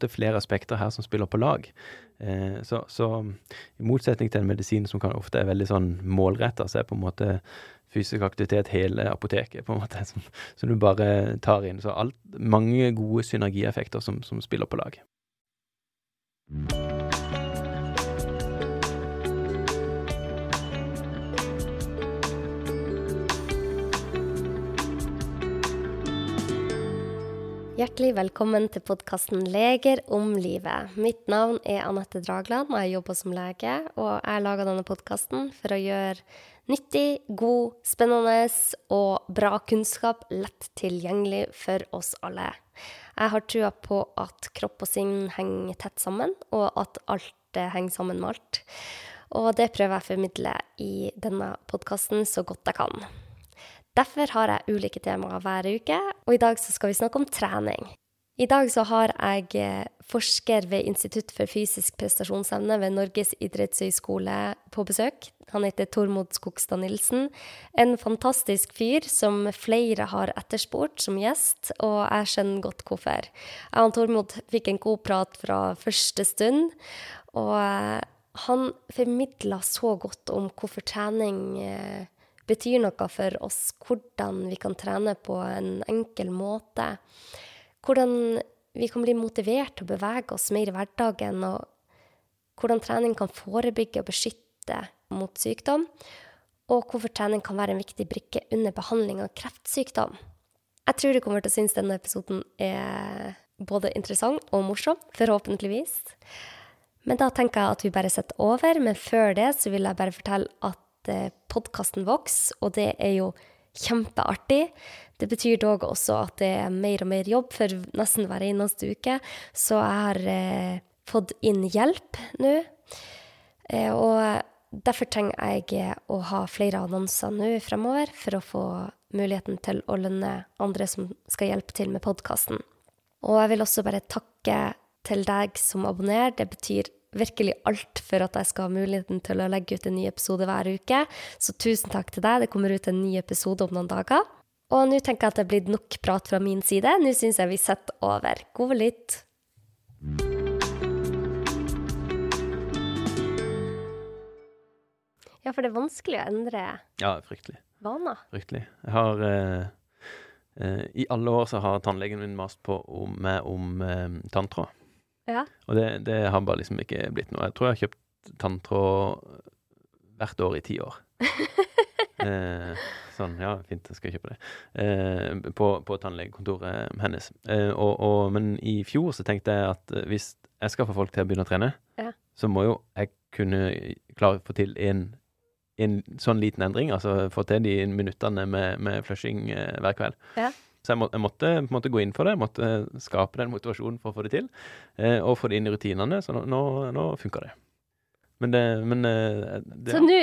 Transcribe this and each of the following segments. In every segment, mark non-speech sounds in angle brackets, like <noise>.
Det er flere aspekter her som spiller på lag. Eh, så, så, i motsetning til en medisin som kan ofte er veldig sånn målretta, så er på en måte fysisk aktivitet hele apoteket, på en måte, <laughs> som, som du bare tar inn. Så alt, mange gode synergieffekter som, som spiller på lag. Hjertelig velkommen til podkasten 'Leger om livet'. Mitt navn er Anette Dragland, og jeg jobber som lege. Og jeg lager denne podkasten for å gjøre nyttig, god, spennende og bra kunnskap lett tilgjengelig for oss alle. Jeg har trua på at kropp og sinn henger tett sammen, og at alt henger sammen med alt. Og det prøver jeg å formidle i denne podkasten så godt jeg kan. Derfor har jeg ulike temaer hver uke, og i dag så skal vi snakke om trening. I dag så har jeg eh, forsker ved Institutt for fysisk prestasjonsevne ved Norges idrettshøgskole på besøk. Han heter Tormod Skogstad Nilsen. En fantastisk fyr som flere har etterspurt som gjest, og jeg skjønner godt hvorfor. Jeg og Tormod fikk en god prat fra første stund, og eh, han formidla så godt om hvorfor trening eh, betyr noe for oss, hvordan vi kan trene på en enkel måte. Hvordan vi kan bli motivert til å bevege oss mer i hverdagen, og hvordan trening kan forebygge og beskytte mot sykdom, og hvorfor trening kan være en viktig brikke under behandling av kreftsykdom. Jeg tror du kommer til å synes denne episoden er både interessant og morsom, forhåpentligvis. Men da tenker jeg at vi bare setter over. Men før det så vil jeg bare fortelle at Eh, podkasten vokser, og det er jo kjempeartig. Det betyr dog også at det er mer og mer jobb for nesten hver eneste uke, så jeg har eh, fått inn hjelp nå. Eh, og derfor trenger jeg eh, å ha flere annonser nå fremover for å få muligheten til å lønne andre som skal hjelpe til med podkasten. Og jeg vil også bare takke til deg som abonnerer. Det betyr virkelig alt for at jeg skal ha muligheten til å legge ut en ny episode hver uke. Så tusen takk til deg. Det kommer ut en ny episode om noen dager. Og nå tenker jeg at det er blitt nok prat fra min side. Nå syns jeg vi setter over. God lytt. Ja, for det er vanskelig å endre Ja, fryktelig. vaner. Fryktelig. Jeg har eh, eh, I alle år så har tannlegen min mast på om, meg om eh, tanntråd. Ja. Og det, det har bare liksom ikke blitt noe. Jeg tror jeg har kjøpt tanntråd hvert år i ti år. <laughs> eh, sånn, ja, fint, jeg skal kjøpe det. Eh, på, på tannlegekontoret hennes. Eh, og, og, men i fjor så tenkte jeg at eh, hvis jeg skal få folk til å begynne å trene, Ja. så må jo jeg kunne klare å få til en, en sånn liten endring. Altså få til de minuttene med, med flushing eh, hver kveld. Ja. Så jeg, må, jeg måtte måte gå inn for det. Jeg måtte skape den motivasjonen for å få det til. Eh, og få det inn i rutinene. Så nå, nå, nå funker det. Men det, men det Så nå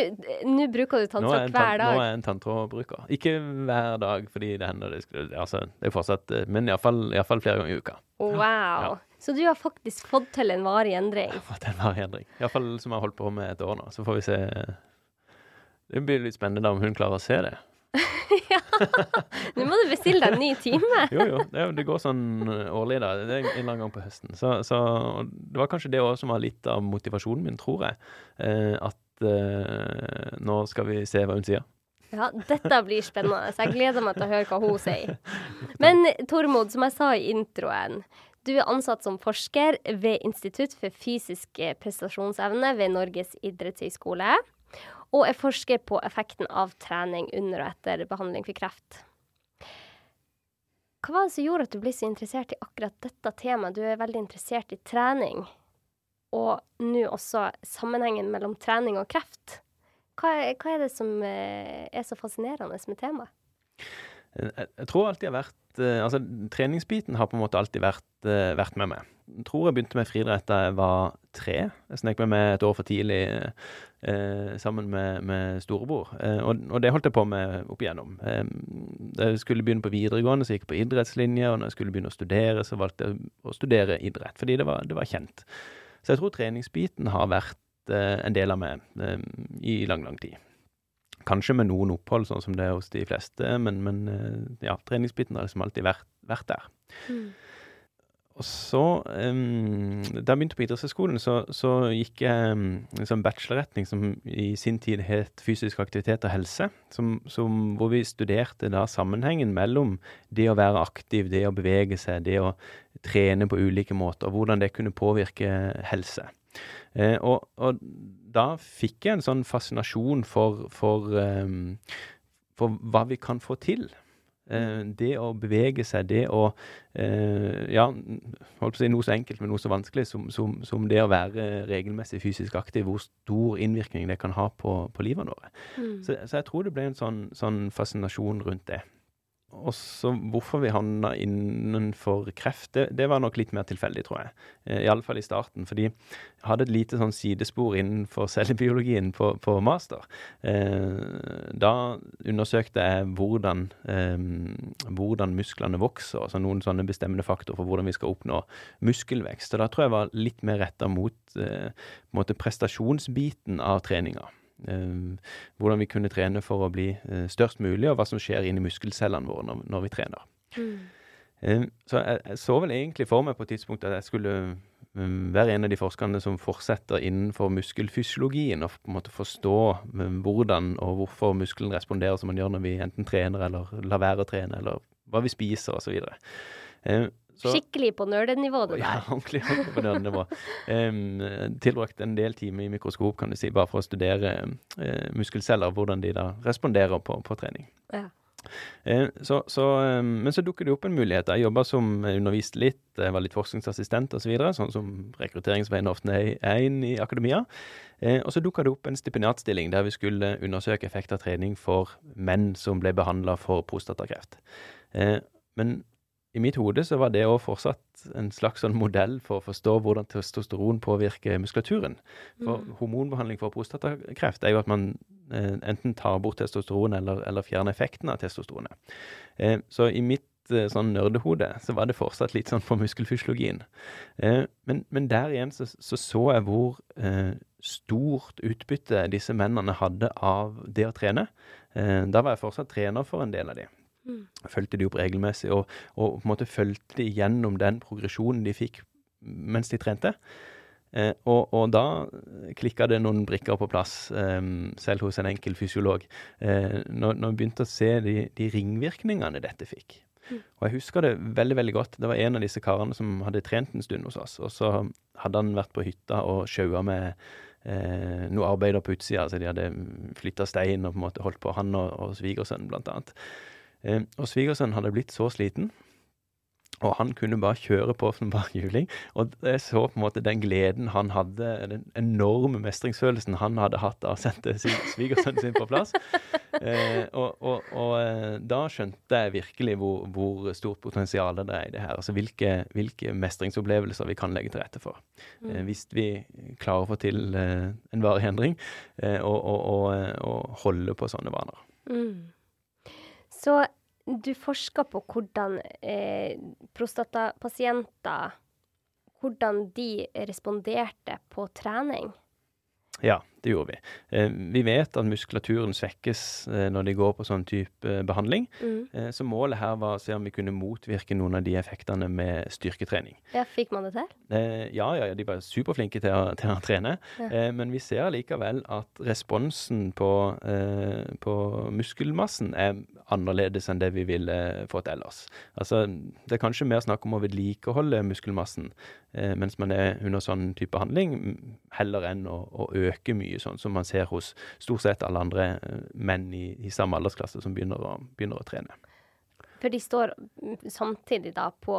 nå bruker du tanntråd hver dag? Nå er jeg en tanntrådbruker. Ikke hver dag, fordi det hender det skulle Altså, det er fortsatt eh, Men iallfall flere ganger i uka. Wow. Ja. Så du har faktisk fått til en varig endring? Jeg har fått en varig endring. Iallfall som jeg har holdt på med et år nå. Så får vi se. Det blir litt spennende da om hun klarer å se det. <laughs> Nå må du bestille deg en ny time. Jo, jo. Det, det går sånn eh, årlig, da. Det er en eller annen gang på høsten. Så, så det var kanskje det òg som var litt av motivasjonen min, tror jeg. Eh, at eh, nå skal vi se hva hun sier. Ja, dette blir spennende. Så jeg gleder meg til å høre hva hun sier. Men Tormod, som jeg sa i introen. Du er ansatt som forsker ved Institutt for fysisk prestasjonsevne ved Norges idrettshøgskole. Og er forsker på effekten av trening under og etter behandling for kreft. Hva var det som gjorde at du ble så interessert i akkurat dette temaet? Du er veldig interessert i trening, og nå også sammenhengen mellom trening og kreft. Hva hva er det som eh, er så fascinerende med temaet? Jeg, jeg tror alltid jeg har vært eh, Altså, treningsbiten har på en måte alltid vært, eh, vært med meg. Jeg tror jeg begynte med friidrett da jeg var tre. Jeg snek meg med et år for tidlig eh, sammen med, med storebror. Eh, og, og det holdt jeg på med opp igjennom. Eh, da jeg skulle begynne på videregående, så gikk jeg på idrettslinje. Og når jeg skulle begynne å studere, så valgte jeg å studere idrett, fordi det var, det var kjent. Så jeg tror treningsbiten har vært eh, en del av meg i lang, lang tid. Kanskje med noen opphold, sånn som det er hos de fleste, men, men eh, ja, treningsbiten har liksom alltid vært, vært der. og så um, Da jeg begynte på idrettshøyskolen, så, så gikk jeg um, bachelorretning som i sin tid het fysisk aktivitet og helse, som, som, hvor vi studerte da sammenhengen mellom det å være aktiv, det å bevege seg, det å trene på ulike måter, og hvordan det kunne påvirke helse. Eh, og, og, da fikk jeg en sånn fascinasjon for, for, um, for hva vi kan få til Uh, det å bevege seg, det å uh, Ja, holdt på å si noe så enkelt, men noe så vanskelig som, som, som, det å være regelmessig fysisk aktiv, hvor stor innvirkning det kan ha på, på livet vårt. Mm. Så, så, jeg tror det ble en sånn, sånn fascinasjon rundt det. Og så hvorfor vi havna innenfor kreft, det, det, var nok litt mer tilfeldig, tror jeg. Eh, Iallfall i starten. Fordi jeg hadde et lite sånn sidespor innenfor <laughs> cellebiologien på, på master. Eh, da undersøkte jeg hvordan, eh, hvordan musklene vokser, altså noen sånne bestemmende faktorer for hvordan vi skal oppnå muskelvekst. Og da tror jeg var litt mer retta mot eh, prestasjonsbiten av treninga. Eh, hvordan vi kunne trene for å bli eh, størst mulig, og hva som skjer inni muskelcellene våre når, når vi trener. Mm. Eh, så jeg, jeg, så vel egentlig for meg på et tidspunkt at jeg skulle være en av de forskerne som fortsetter innenfor muskelfysiologien, og på en måte forstå hvordan og hvorfor muskelen responderer som man gjør når vi enten trener eller lar være å trene, eller hva vi spiser osv. Så, Skikkelig på nerdenivå, det der. Ja, ordentlig, ordentlig på nerdenivå. Um, tilbrakt en del timer i mikroskop, kan du si, bare for å studere uh, muskelceller, hvordan de da responderer på, på trening. Ja. Uh, så, så, um, men så dukket det opp en mulighet. Jeg jobba som underviste litt, jeg var litt forskningsassistent osv., så videre, sånn som rekrutteringsveien ofte er inn i akademia. Uh, og så dukka det opp en stipendiatstilling der vi skulle undersøke effekt av trening for menn som ble behandla for prostatakreft. men i mitt hode så var det òg fortsatt en slags sånn modell for å forstå hvordan testosteron påvirker muskulaturen. For mm. hormonbehandling for prostatakreft er jo at man eh, enten tar bort testosteron eller, eller fjerner effekten av testosteronet. Eh, så i mitt eh, sånn nerdehode så var det fortsatt litt sånn for muskelfysiologien. Eh, men, men, der igjen så, så, så jeg hvor eh, stort utbytte disse mennene hadde av det å trene. Eh, da var jeg fortsatt trener for en del av dem. Mm. Fulgte de opp regelmessig, og, og, på en måte fulgte de gjennom den progresjonen de fikk mens de trente. Eh, og, og, da klikka det noen brikker på plass, eh, selv hos en enkel fysiolog, eh, når, når vi begynte å se de, de ringvirkningene dette fikk. Mm. Og jeg husker det veldig veldig godt. Det var en av disse karene som hadde trent en stund hos oss. Og så hadde han vært på hytta og sjaua med eh, noe arbeider på utsida. Så de hadde flytta stein og på en måte holdt på, han og, og svigersønnen blant annet. Eh, og svigersønnen hadde blitt så sliten, og han kunne bare kjøre på som bare juling. Og jeg så på en måte den gleden han hadde, den enorme mestringsfølelsen han hadde hatt av å sette svigersønnen sin på plass. Eh, og, og, og, eh, da skjønte jeg virkelig hvor, hvor, stort potensial det er i det her. Altså hvilke, hvilke mestringsopplevelser vi kan legge til rette for. Mm. Eh, hvis vi klarer å få til eh, en varig endring eh, og, og, holde på sånne vaner. Mm. Så du forsker på hvordan eh, prostatapasienter Hvordan de responderte på trening? Ja, det gjorde vi. Eh, vi vet at muskulaturen svekkes eh, når de går på sånn type eh, behandling. Mm. Så målet her var å se om vi kunne motvirke noen av de effektene med styrketrening. Ja, Fikk man det til? Ja, ja, ja, de var superflinke til å, til å trene. Ja. Men vi ser likevel at responsen på, på, muskelmassen er annerledes enn det vi ville fått ellers. Altså, det er kanskje mer snakk om å vedlikeholde muskelmassen mens man er under sånn type behandling, heller enn å, å øke mye mye, sånn som man ser hos stort sett alle andre eh, menn i, i samme aldersklasse som begynner å, begynner å trene. For de står samtidig da på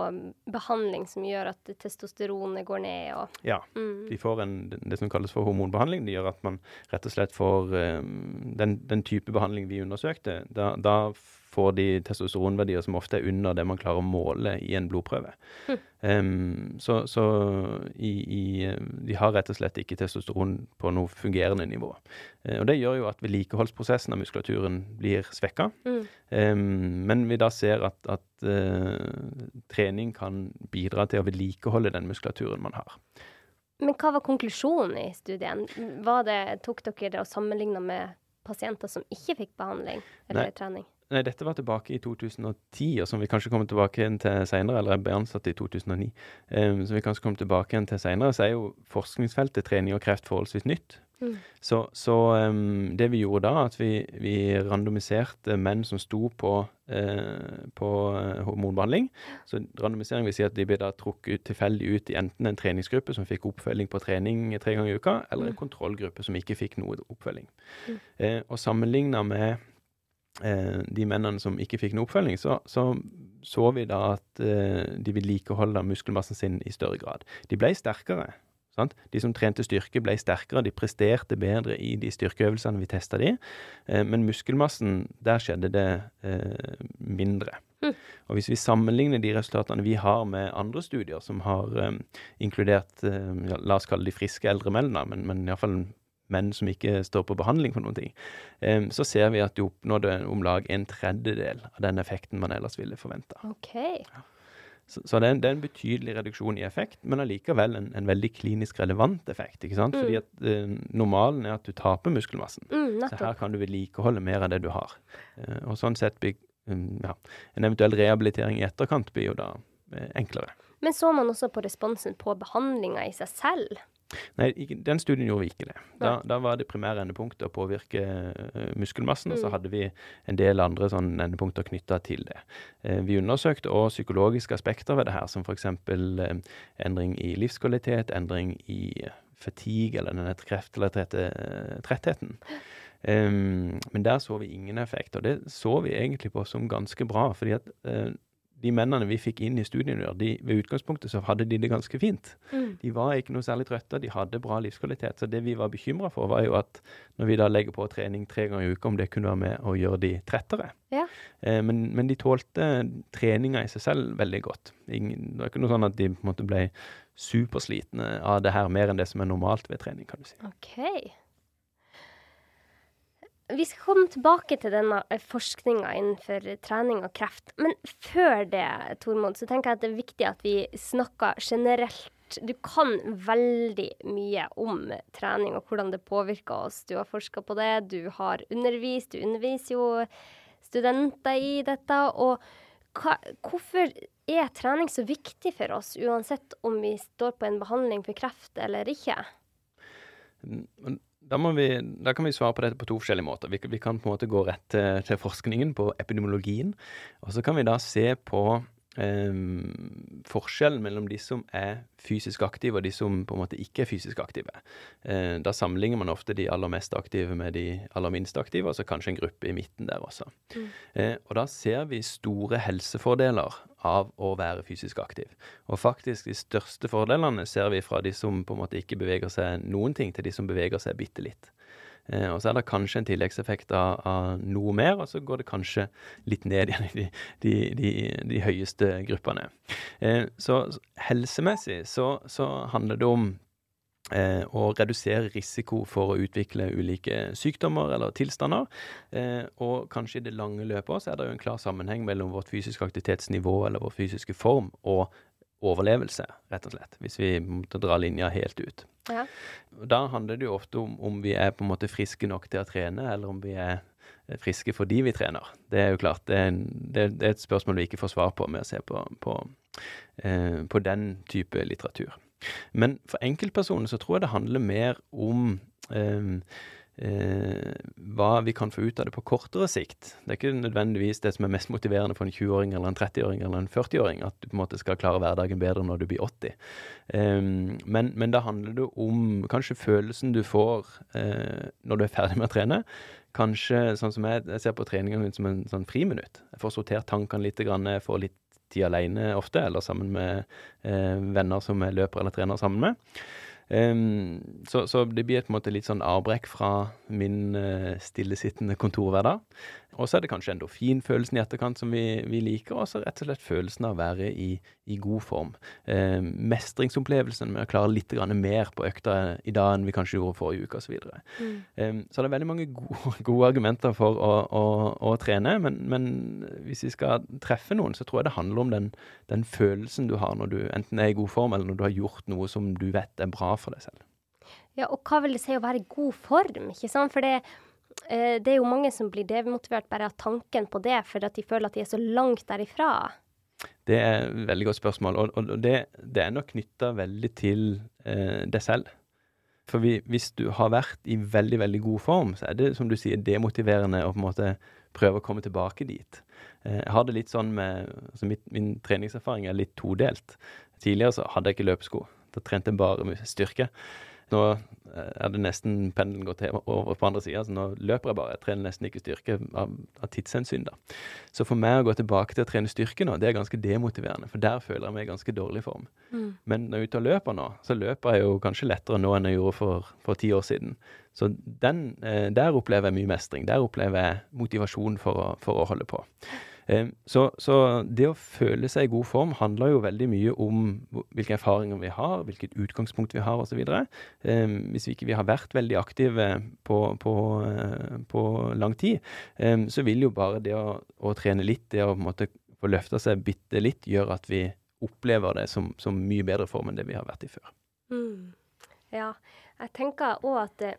behandling som gjør at testosteronet går ned og Ja. Mm. De får en, det som kalles for hormonbehandling. Det gjør at man rett og slett får um, den, den, type behandling vi undersøkte. Da, da får de testosteronverdier som ofte er under det man klarer å måle i en blodprøve. Mm. Um, så, så i, i, de har rett og slett ikke testosteron på noe fungerende nivå. Uh, og Det gjør jo at vedlikeholdsprosessen av muskulaturen blir svekka. Mm. Um, men vi da ser at, at uh, trening kan bidra til å vedlikeholde den muskulaturen man har. Men hva var konklusjonen i studien? Det, tok dere det og sammenligna med pasienter som ikke fikk behandling eller Nei. trening? Nei, dette var tilbake i 2010, og som vi kanskje kommer tilbake igjen til senere, Eller ble ansatt i 2009, um, som vi kanskje kommer tilbake igjen til senere, Så er jo forskningsfeltet trening og kreft forholdsvis nytt. Mm. Så, så um, det vi gjorde da, at vi, vi randomiserte menn som sto på, uh, på uh, hormonbehandling. Så randomisering vil si at de ble da trukket tilfeldig ut i enten en treningsgruppe som fikk oppfølging på trening tre ganger i uka, eller en mm. kontrollgruppe som ikke fikk noe oppfølging. Mm. Uh, og sammenligna med Eh, de mennene som ikke fikk noe oppfølging, så, så, så vi da at eh, de vedlikeholdt muskelmassen sin i større grad. De ble sterkere. Sant? De som trente styrke, ble sterkere, de presterte bedre i de styrkeøvelsene vi testa de. Eh, men muskelmassen, der skjedde det eh, mindre. Mm. Og hvis vi sammenligner de resultatene vi har med andre studier som har inkludert ja, La oss kalle de friske eldre menn, men, men iallfall menn som ikke står på behandling for noen ting, um, så ser vi at de oppnådde om lag en tredjedel av den effekten man ellers ville forventa. Okay. Ja. Så, så det, er en, det, er en, betydelig reduksjon i effekt, men allikevel en, en veldig klinisk relevant effekt. ikke sant? Mm. Fordi at eh, normalen er at du taper muskelmassen. Mm, så her kan du vedlikeholde mer av det du har. Eh, og sånn sett blir um, ja, en eventuell rehabilitering i etterkant blir jo da eh, enklere. Men så man også på responsen på behandlinga i seg selv? Nei, den studien gjorde vi ikke det. Da, da var det primære endepunktet å påvirke muskelmassen, muskelmassen, og så mm. hadde vi en del andre sånn endepunkter knytta til det. Uh, vi undersøkte òg psykologiske aspekter ved det her, som f.eks. Uh, eh, endring i livskvalitet, endring i fatigue, eller denne kreftrelaterte trettheten. Um, men der så vi ingen effekt, og det så vi egentlig på som ganske bra. fordi at de mennene vi fikk inn i studiene, de, ved utgangspunktet så hadde de det ganske fint. Mm. De var ikke noe særlig trøtte, de hadde bra livskvalitet. Så det vi var bekymra for, var jo at når vi da legger på trening tre ganger i uka, om det kunne være med å gjøre de trettere. Ja. Eh, men, men, de tålte treninga i seg selv veldig godt. Ingen, det var ikke noe sånn at de på en måte ble superslitne av det her, mer enn det som er normalt ved trening, kan du si. Okay. Vi skal komme tilbake til denne eh, forskninga innenfor trening og kreft. Men før det, Tormod, så tenker jeg at det er viktig at vi snakker generelt. Du kan veldig mye om trening og hvordan det påvirker oss. Du har forska på det, du har undervist, du underviser jo studenter i dette. Og hva, hvorfor er trening så viktig for oss, uansett om vi står på en behandling for kreft eller ikke? Da, vi, da, kan vi svare på dette på to forskjellige måter. Vi, vi kan på en måte gå rett til, til, forskningen, på epidemiologien. Og så kan vi da se på eh, forskjellen mellom de som er fysisk aktive, og de som på en måte ikke er fysisk aktive. Eh, da sammenligner man ofte de aller mest aktive med de aller minst aktive, og så kanskje en gruppe i midten der også. Mm. Eh, og da ser vi store helsefordeler av å være fysisk aktiv. Og faktisk de største fordelene ser vi fra de som på en måte ikke beveger seg noen ting, til de som beveger seg bitte litt. Eh, og så er det kanskje en tilleggseffekt av, av, noe mer, og så går det kanskje litt ned igjen i de, de, de, de høyeste gruppene. Eh, så helsemessig så, så handler det om Eh, og redusere risiko for å utvikle ulike sykdommer eller tilstander. Eh, og kanskje i det lange løpet så er det jo en klar sammenheng mellom vårt fysiske aktivitetsnivå eller vår fysiske form og overlevelse, rett og slett, hvis vi måtte dra linja helt ut. Ja. Da handler det jo ofte om om vi er på en måte friske nok til å trene, eller om vi er friske fordi vi trener. Det er jo klart, det er, en, det er et spørsmål vi ikke får svar på med å se på, på, eh, på den type litteratur. Men for enkeltpersoner så tror jeg det handler mer om eh, eh, hva vi kan få ut av det på kortere sikt. Det er ikke nødvendigvis det som er mest motiverende for en 20-åring eller en 30-åring eller en 40-åring, at du på en måte skal klare hverdagen bedre når du blir 80. Eh, men, men, da handler det om kanskje følelsen du får eh, når du er ferdig med å trene. Kanskje sånn som jeg, jeg ser på treningene som en sånn friminutt. Jeg får sortert tankene litt, jeg får litt tid alene ofte, eller sammen med eh, venner som jeg løper eller trener sammen med. Um, så, så, det blir på en måte litt sånn avbrekk fra min uh, stillesittende kontorhverdag. Og så er det kanskje endorfinfølelsen i etterkant som vi, vi liker, og så rett og slett følelsen av å være i, i god form. Eh, mestringsopplevelsen med å klare litt mer på økta i dag enn vi kanskje gjorde forrige uke osv. Så, mm. eh, så det er veldig mange gode, <laughs> gode argumenter for å, å, å trene, men, men, hvis vi skal treffe noen, så tror jeg det handler om den, den følelsen du har når du enten er i god form, eller når du har gjort noe som du vet er bra for deg selv. Ja, og hva vil det si å være i god form, ikke sant? For det det er jo mange som blir demotivert bare av tanken på det, fordi at de føler at de er så langt derifra. Det er et veldig godt spørsmål, og, og det, det, er nok knytta veldig til eh, deg selv. For vi, hvis du har vært i veldig, veldig god form, så er det, som du sier, demotiverende å på en måte prøve å komme tilbake dit. Eh, jeg har det litt sånn med altså mitt, Min treningserfaring er litt todelt. Tidligere så hadde jeg ikke løpesko. Da trente jeg bare med styrke. Nå eh, er det nesten pendelen gått over på andre sida, så nå løper jeg bare. Jeg trener nesten ikke styrke av, av tidshensyn, da. Så for meg å gå tilbake til å trene styrke nå, det er ganske demotiverende, for der føler jeg meg i ganske dårlig form. Mm. Men når jeg er ute og løper nå, så løper jeg jo kanskje lettere nå enn jeg gjorde for, for ti år siden. Så den, eh, der opplever jeg mye mestring. Der opplever jeg motivasjon for å, for å holde på. Så, så, det å føle seg i god form handler jo veldig mye om hvilke erfaringer vi har, hvilket utgangspunkt vi har osv. Hvis vi ikke vi har vært veldig aktive på, på, eh, på lang tid, så vil jo bare det å, å, trene litt, det å på en måte få løfta seg bitte litt, gjøre at vi opplever det som, som mye bedre form enn det vi har vært i før. Mm. Ja, jeg tenker òg at det,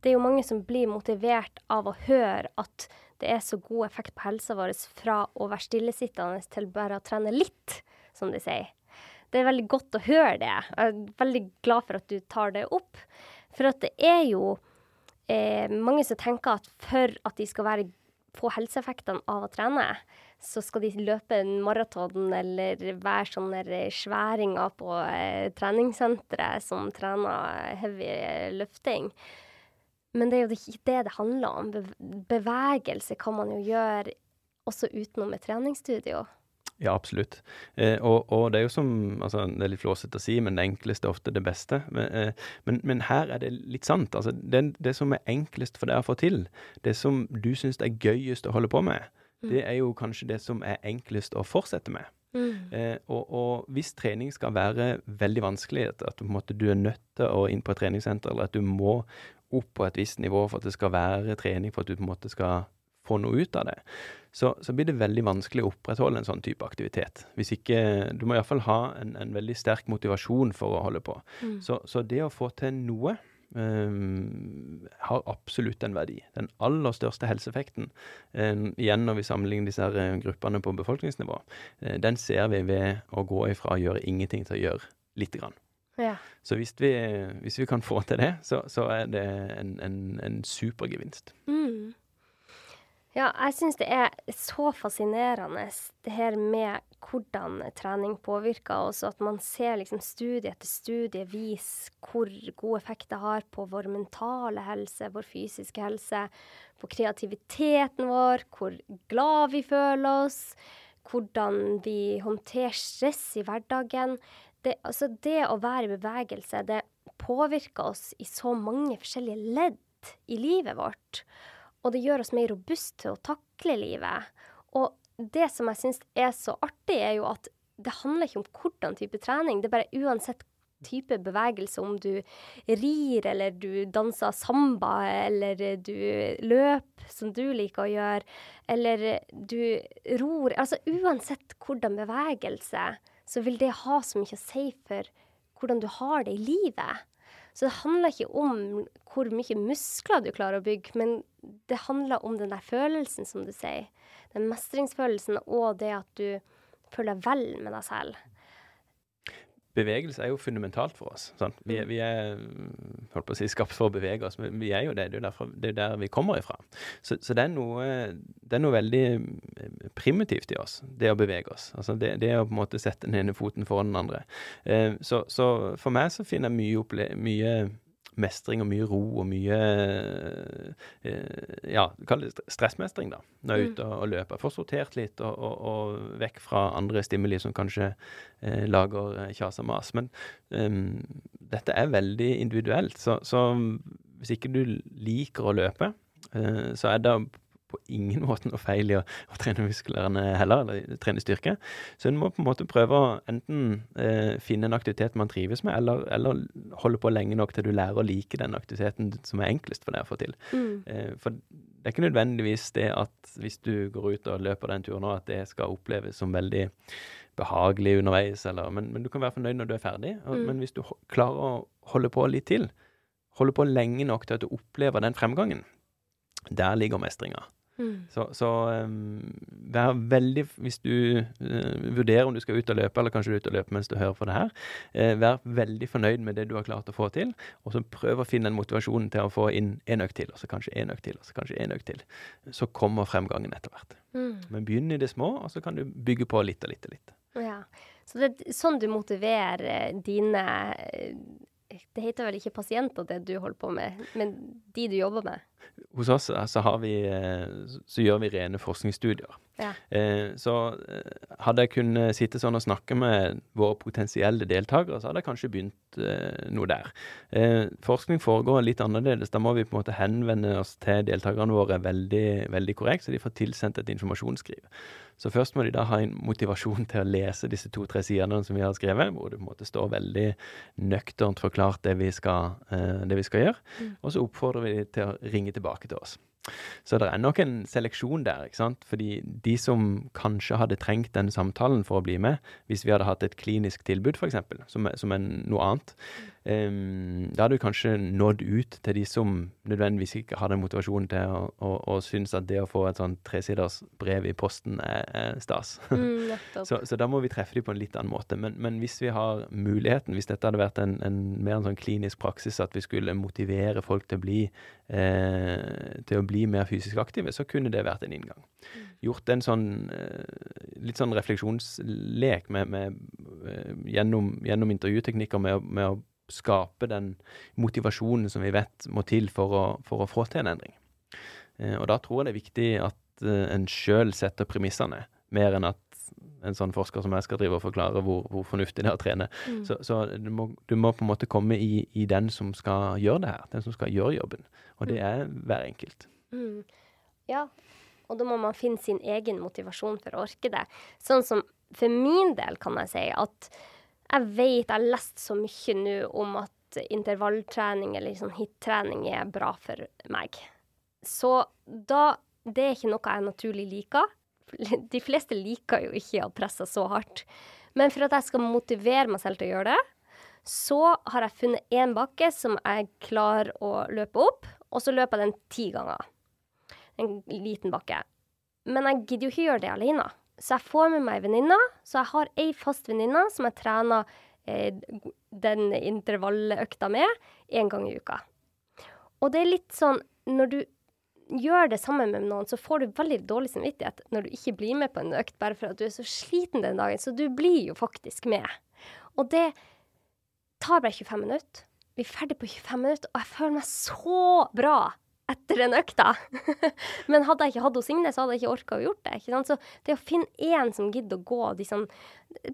det er jo mange som blir motivert av å høre at det er så god effekt på helsa vår fra å være stillesittende til bare å trene litt, som de sier. Det er veldig godt å høre det. Jeg er veldig glad for at du tar det opp. For at det er jo eh, mange som tenker at for at de skal være, få helseeffektene av å trene, så skal de løpe en maraton eller være sånne sværinger på eh, treningssenteret som trener heavy løfting. Men det er jo ikke det det handler om. Bevegelse kan man jo gjøre også utenom et treningsstudio. Ja, absolutt. Eh, og, og, det er jo som altså, Det er litt flåsete å si, men det enkleste er ofte det beste. Men, eh, men, men her er det litt sant. Altså, det, det, som er enklest for deg å få til, det som du syns er gøyest å holde på med, mm. det er jo kanskje det som er enklest å fortsette med. Mm. Eh, og, og, hvis trening skal være veldig vanskelig, at, at du, måte, du, er nødt til å inn på et treningssenter, eller at du må opp på et visst nivå for at det skal være trening, for at du på en måte skal få noe ut av det, så, så blir det veldig vanskelig å opprettholde en sånn type aktivitet. Hvis ikke Du må iallfall ha en, en veldig sterk motivasjon for å holde på. Mm. Så, så, det å få til noe um, har absolutt en verdi. Den aller største helseeffekten, um, igjen når vi sammenligner disse her eh, gruppene på befolkningsnivå, uh, den ser vi ved å gå ifra å gjøre ingenting til å gjøre lite grann. Ja. Så hvis vi, hvis vi, kan få til det, så, så er det en, en, en supergevinst. Mm. Ja, jeg syns det er så fascinerende det her med hvordan trening påvirker oss, og at man ser liksom studie etter studie vise hvor god effekt det har på vår mentale helse, vår fysiske helse, på kreativiteten vår, hvor glad vi føler oss, hvordan vi håndterer stress i hverdagen det, altså det å være i bevegelse, det påvirker oss i så mange forskjellige ledd i livet vårt. Og det gjør oss mer robuste til å takle livet. Og det som jeg syns er så artig, er jo at det handler ikke om hvordan type trening. Det er bare uansett type bevegelse, om du rir, eller du danser samba, eller du løper, som du liker å gjøre, eller du ror Altså uansett hvordan bevegelse så vil det ha så mye å si for hvordan du har det i livet. Så det handler ikke om hvor mye muskler du klarer å bygge, men det handler om den der følelsen, som du sier. Den mestringsfølelsen og det at du føler deg vel med deg selv bevegelse er jo fundamentalt for oss. Vi, vi, er holdt på å si, skapt for å bevege oss, men vi er jo det. Det er jo derfor, det er der vi kommer ifra. Så, så det, er noe, det, er noe, veldig eh, primitivt i oss, det å bevege oss. Altså det, det å på en måte sette den ene foten foran den andre. Eh, så, så, for meg så finner jeg mye, mye mestring og mye ro og mye eh, Ja, kall det stressmestring, da, når jeg er mm. ute og, og løper. Får sortert litt og, og, og, vekk fra andre stimuli som kanskje eh, lager eh, kjas og mas. Men um, dette er veldig individuelt. Så, så, hvis ikke du liker å løpe, eh, så er det på ingen <laughs> måte noe feil i å, å trene musklene heller, eller trene styrke. Så en må på en måte prøve å enten eh, finne en aktivitet man trives med, eller, eller, holde på lenge nok til du lærer å like den aktiviteten som er enklest for deg å få til. Mm. Eh, for det er ikke nødvendigvis det at hvis du går ut og løper den turen nå, at det skal oppleves som veldig behagelig underveis, eller, men, men, du kan være fornøyd når du er ferdig. Og, mm. Men hvis du klarer å holde på litt til, holde på lenge nok til at du opplever den fremgangen, Der ligger mestringa. Mm. Så, så um, vær veldig Hvis du uh, vurderer om du skal ut og løpe, eller kanskje du er ute og løpe mens du hører på det her, uh, vær veldig fornøyd med det du har klart å få til, og så prøv å finne den motivasjonen til å få inn en økt til, og så kanskje en økt til, og så kanskje en økt til. Så kommer fremgangen etter hvert. Mm. Men begynn i det små, og så kan du bygge på litt og litt og litt. Ja. Så det er sånn du motiverer eh, dine Det heter vel ikke pasienter, det du holder på med, men de du jobber med? Hos oss eh, så, har vi, så gjør vi rene forskningsstudier. Ja. Så hadde jeg kunnet sitte sånn og snakke med våre potensielle deltakere, så hadde jeg kanskje begynt noe der. Forskning foregår litt annerledes. Da må vi på en måte henvende oss til deltakerne våre veldig, veldig korrekt, så de får tilsendt et informasjonsskriv. Så først må de da ha en motivasjon til å lese disse to-tre sidene som vi har skrevet, hvor det på en måte står veldig nøkternt forklart det vi skal, eh, det vi skal gjøre. Mm. Og så oppfordrer vi de til å ringe tilbake til oss. Så det er nok en seleksjon der, ikke sant. Fordi de som kanskje hadde trengt den samtalen for å bli med, hvis vi hadde hatt et klinisk tilbud, f.eks., som, som en, noe annet, da hadde du kanskje nådd ut til de som nødvendigvis ikke hadde motivasjonen til å, å, å synes at det å få et sånn tresiders brev i posten er, er stas. Mm, <laughs> så, så, da må vi treffe dem på en litt annen måte. Men, men hvis vi har muligheten, hvis dette hadde vært en, en mer en sånn klinisk praksis, at vi skulle motivere folk til å bli, eh, til å bli mer fysisk aktive, så kunne det vært en inngang. Mm. Gjort en sånn eh, litt sånn refleksjonslek med, med, eh, gjennom, gjennom intervjuteknikker med, med, å skape den motivasjonen som vi vet må til for å, for å få til en endring. Eh, og da tror jeg det er viktig at en sjøl setter premissene, mer enn at en sånn forsker som jeg skal drive og forklare hvor, hvor fornuftig det er å trene. Mm. Så, så du, må, du, må, på en måte komme i, i, den som skal gjøre det her, den som skal gjøre jobben. Og det mm. er hver enkelt. Mm. Ja, og da må man finne sin egen motivasjon for å orke det. Sånn som for min del kan jeg si at jeg vet Jeg har lest så mye nå om at intervalltrening eller sånn hit-trening er bra for meg. Så da Det er ikke noe jeg naturlig liker. De fleste liker jo ikke å presse så hardt. Men for at jeg skal motivere meg selv til å gjøre det, så har jeg funnet én bakke som jeg klarer å løpe opp, og så løper jeg den ti ganger en liten bakke. Men jeg gidder jo ikke gjøre det alene. Så jeg får med meg venninna. Så jeg har ei fast venninne som jeg trener eh, den intervalløkta med én gang i uka. Og det er litt sånn når du gjør det sammen med noen, så får du veldig dårlig samvittighet når du ikke blir med på en økt bare for at du er så sliten den dagen. Så du blir jo faktisk med. Og det tar bare 25 minutter. Vi er ferdig på 25 minutter, og jeg føler meg så bra etter den økta. <laughs> Men hadde jeg ikke hatt Signe, så hadde jeg ikke orka å gjort det. ikke sant? Så det å finne én som gidder å gå de sånn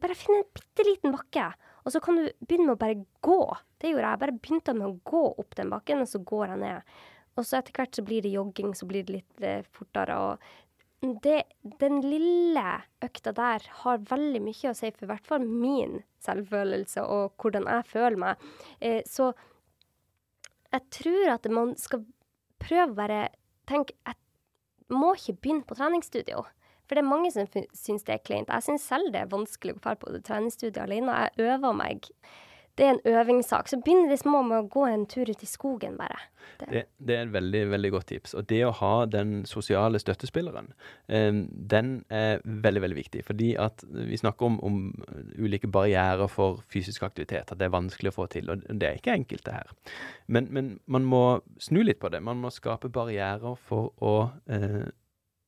Bare finne en bitte liten bakke, og så kan du begynne med å bare gå. Det gjorde jeg. Jeg bare begynte med å gå opp den bakken, og så går jeg ned. Og så etter hvert så blir det jogging, så blir det litt eh, fortere. og det, den lille økta der har veldig mye å si for i hvert fall min selvfølelse og hvordan jeg føler meg. Eh, så jeg tror at man skal prøv bare Tenk, Jeg må ikke begynne på treningsstudio. For det er mange som syns det er kleint. Jeg syns selv det er vanskelig å dra på treningsstudio alene. Jeg øver meg det er en øvingssak. Så begynner de små med å gå en tur ut i skogen, bare. Det, det, det er et veldig, veldig godt tips. Og det å ha den sosiale støttespilleren, eh, den er veldig, veldig viktig. Fordi at vi snakker om, om, ulike barrierer for fysisk aktivitet, at det er vanskelig å få til. Og det er ikke enkelt, det her. Men, men man må snu litt på det. Man må skape barrierer for å eh,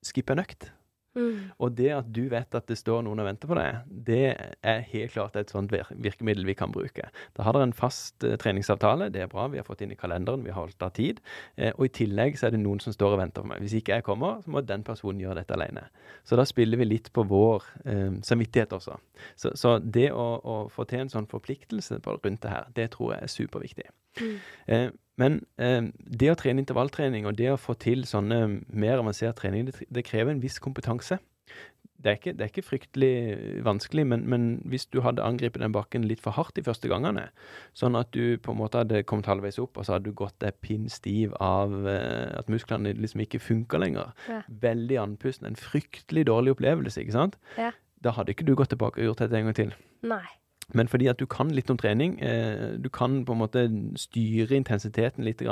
skippe en økt. Mm. Og det at du vet at det står noen og venter på deg, det er helt klart et sånt virkemiddel vi kan bruke. Da har dere en fast uh, treningsavtale, det er bra, vi har fått inn i kalenderen, vi har holdt av tid. Uh, og i tillegg så er det noen som står og venter på meg. Hvis ikke jeg kommer, så må den personen gjøre dette alene. Så da spiller vi litt på vår uh, samvittighet også. Så, så det å, å, få til en sånn forpliktelse rundt det her, det tror jeg er superviktig. Mm. Men eh, det å trene intervalltrening og det å få til sånne mer avansert trening, det, det krever en viss kompetanse. Det er ikke, det er ikke fryktelig vanskelig, men, men, hvis du hadde angrepet den bakken litt for hardt de første gangene, sånn at du på en måte hadde kommet halvveis opp, og så hadde du gått deg pinn stiv av eh, at musklene liksom ikke funker lenger, ja. veldig andpusten, en fryktelig dårlig opplevelse, ikke sant? Ja. Da hadde ikke du gått tilbake og gjort dette en gang til. Nei. Men fordi at du kan litt om trening, eh, du kan på en måte styre intensiteten litt,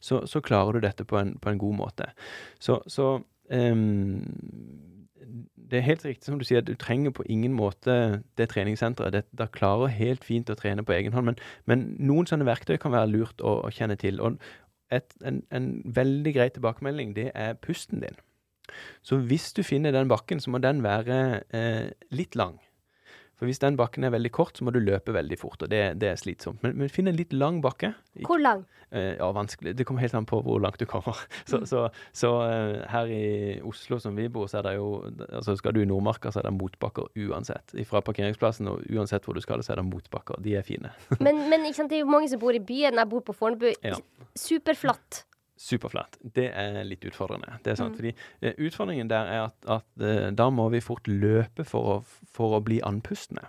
så, så, klarer du dette på en, på en god måte. Så, så um, det er helt riktig som du sier, at du trenger på ingen måte det treningssenteret. Det, det klarer helt fint å trene på egen hånd, men, men noen sånne verktøy kan være lurt å, å kjenne til. Og et, en, en veldig grei tilbakemelding, det er pusten din. Så hvis du finner den bakken, så må den være eh, litt lang. For hvis den bakken er veldig kort, så må du løpe veldig fort, og det, det er slitsomt. Men, men finn en litt lang bakke. Hvor lang? Eh, ja, vanskelig. Det kommer helt an på hvor langt du kommer. <laughs> Så, mm. så, så uh, her i Oslo som vi bor, så er det jo altså Skal du i Nordmarka, så er det motbakker uansett. Fra parkeringsplassen og uansett hvor du skal, så er det motbakker. De er fine. <laughs> men, men det er jo mange som bor i byen. Jeg bor på Fornebu. Ja. Superflatt superflatt. Det er litt utfordrende. Det er sant, mm. fordi uh, Utfordringen der er at, at uh, da må vi fort løpe for å, for å bli andpustne.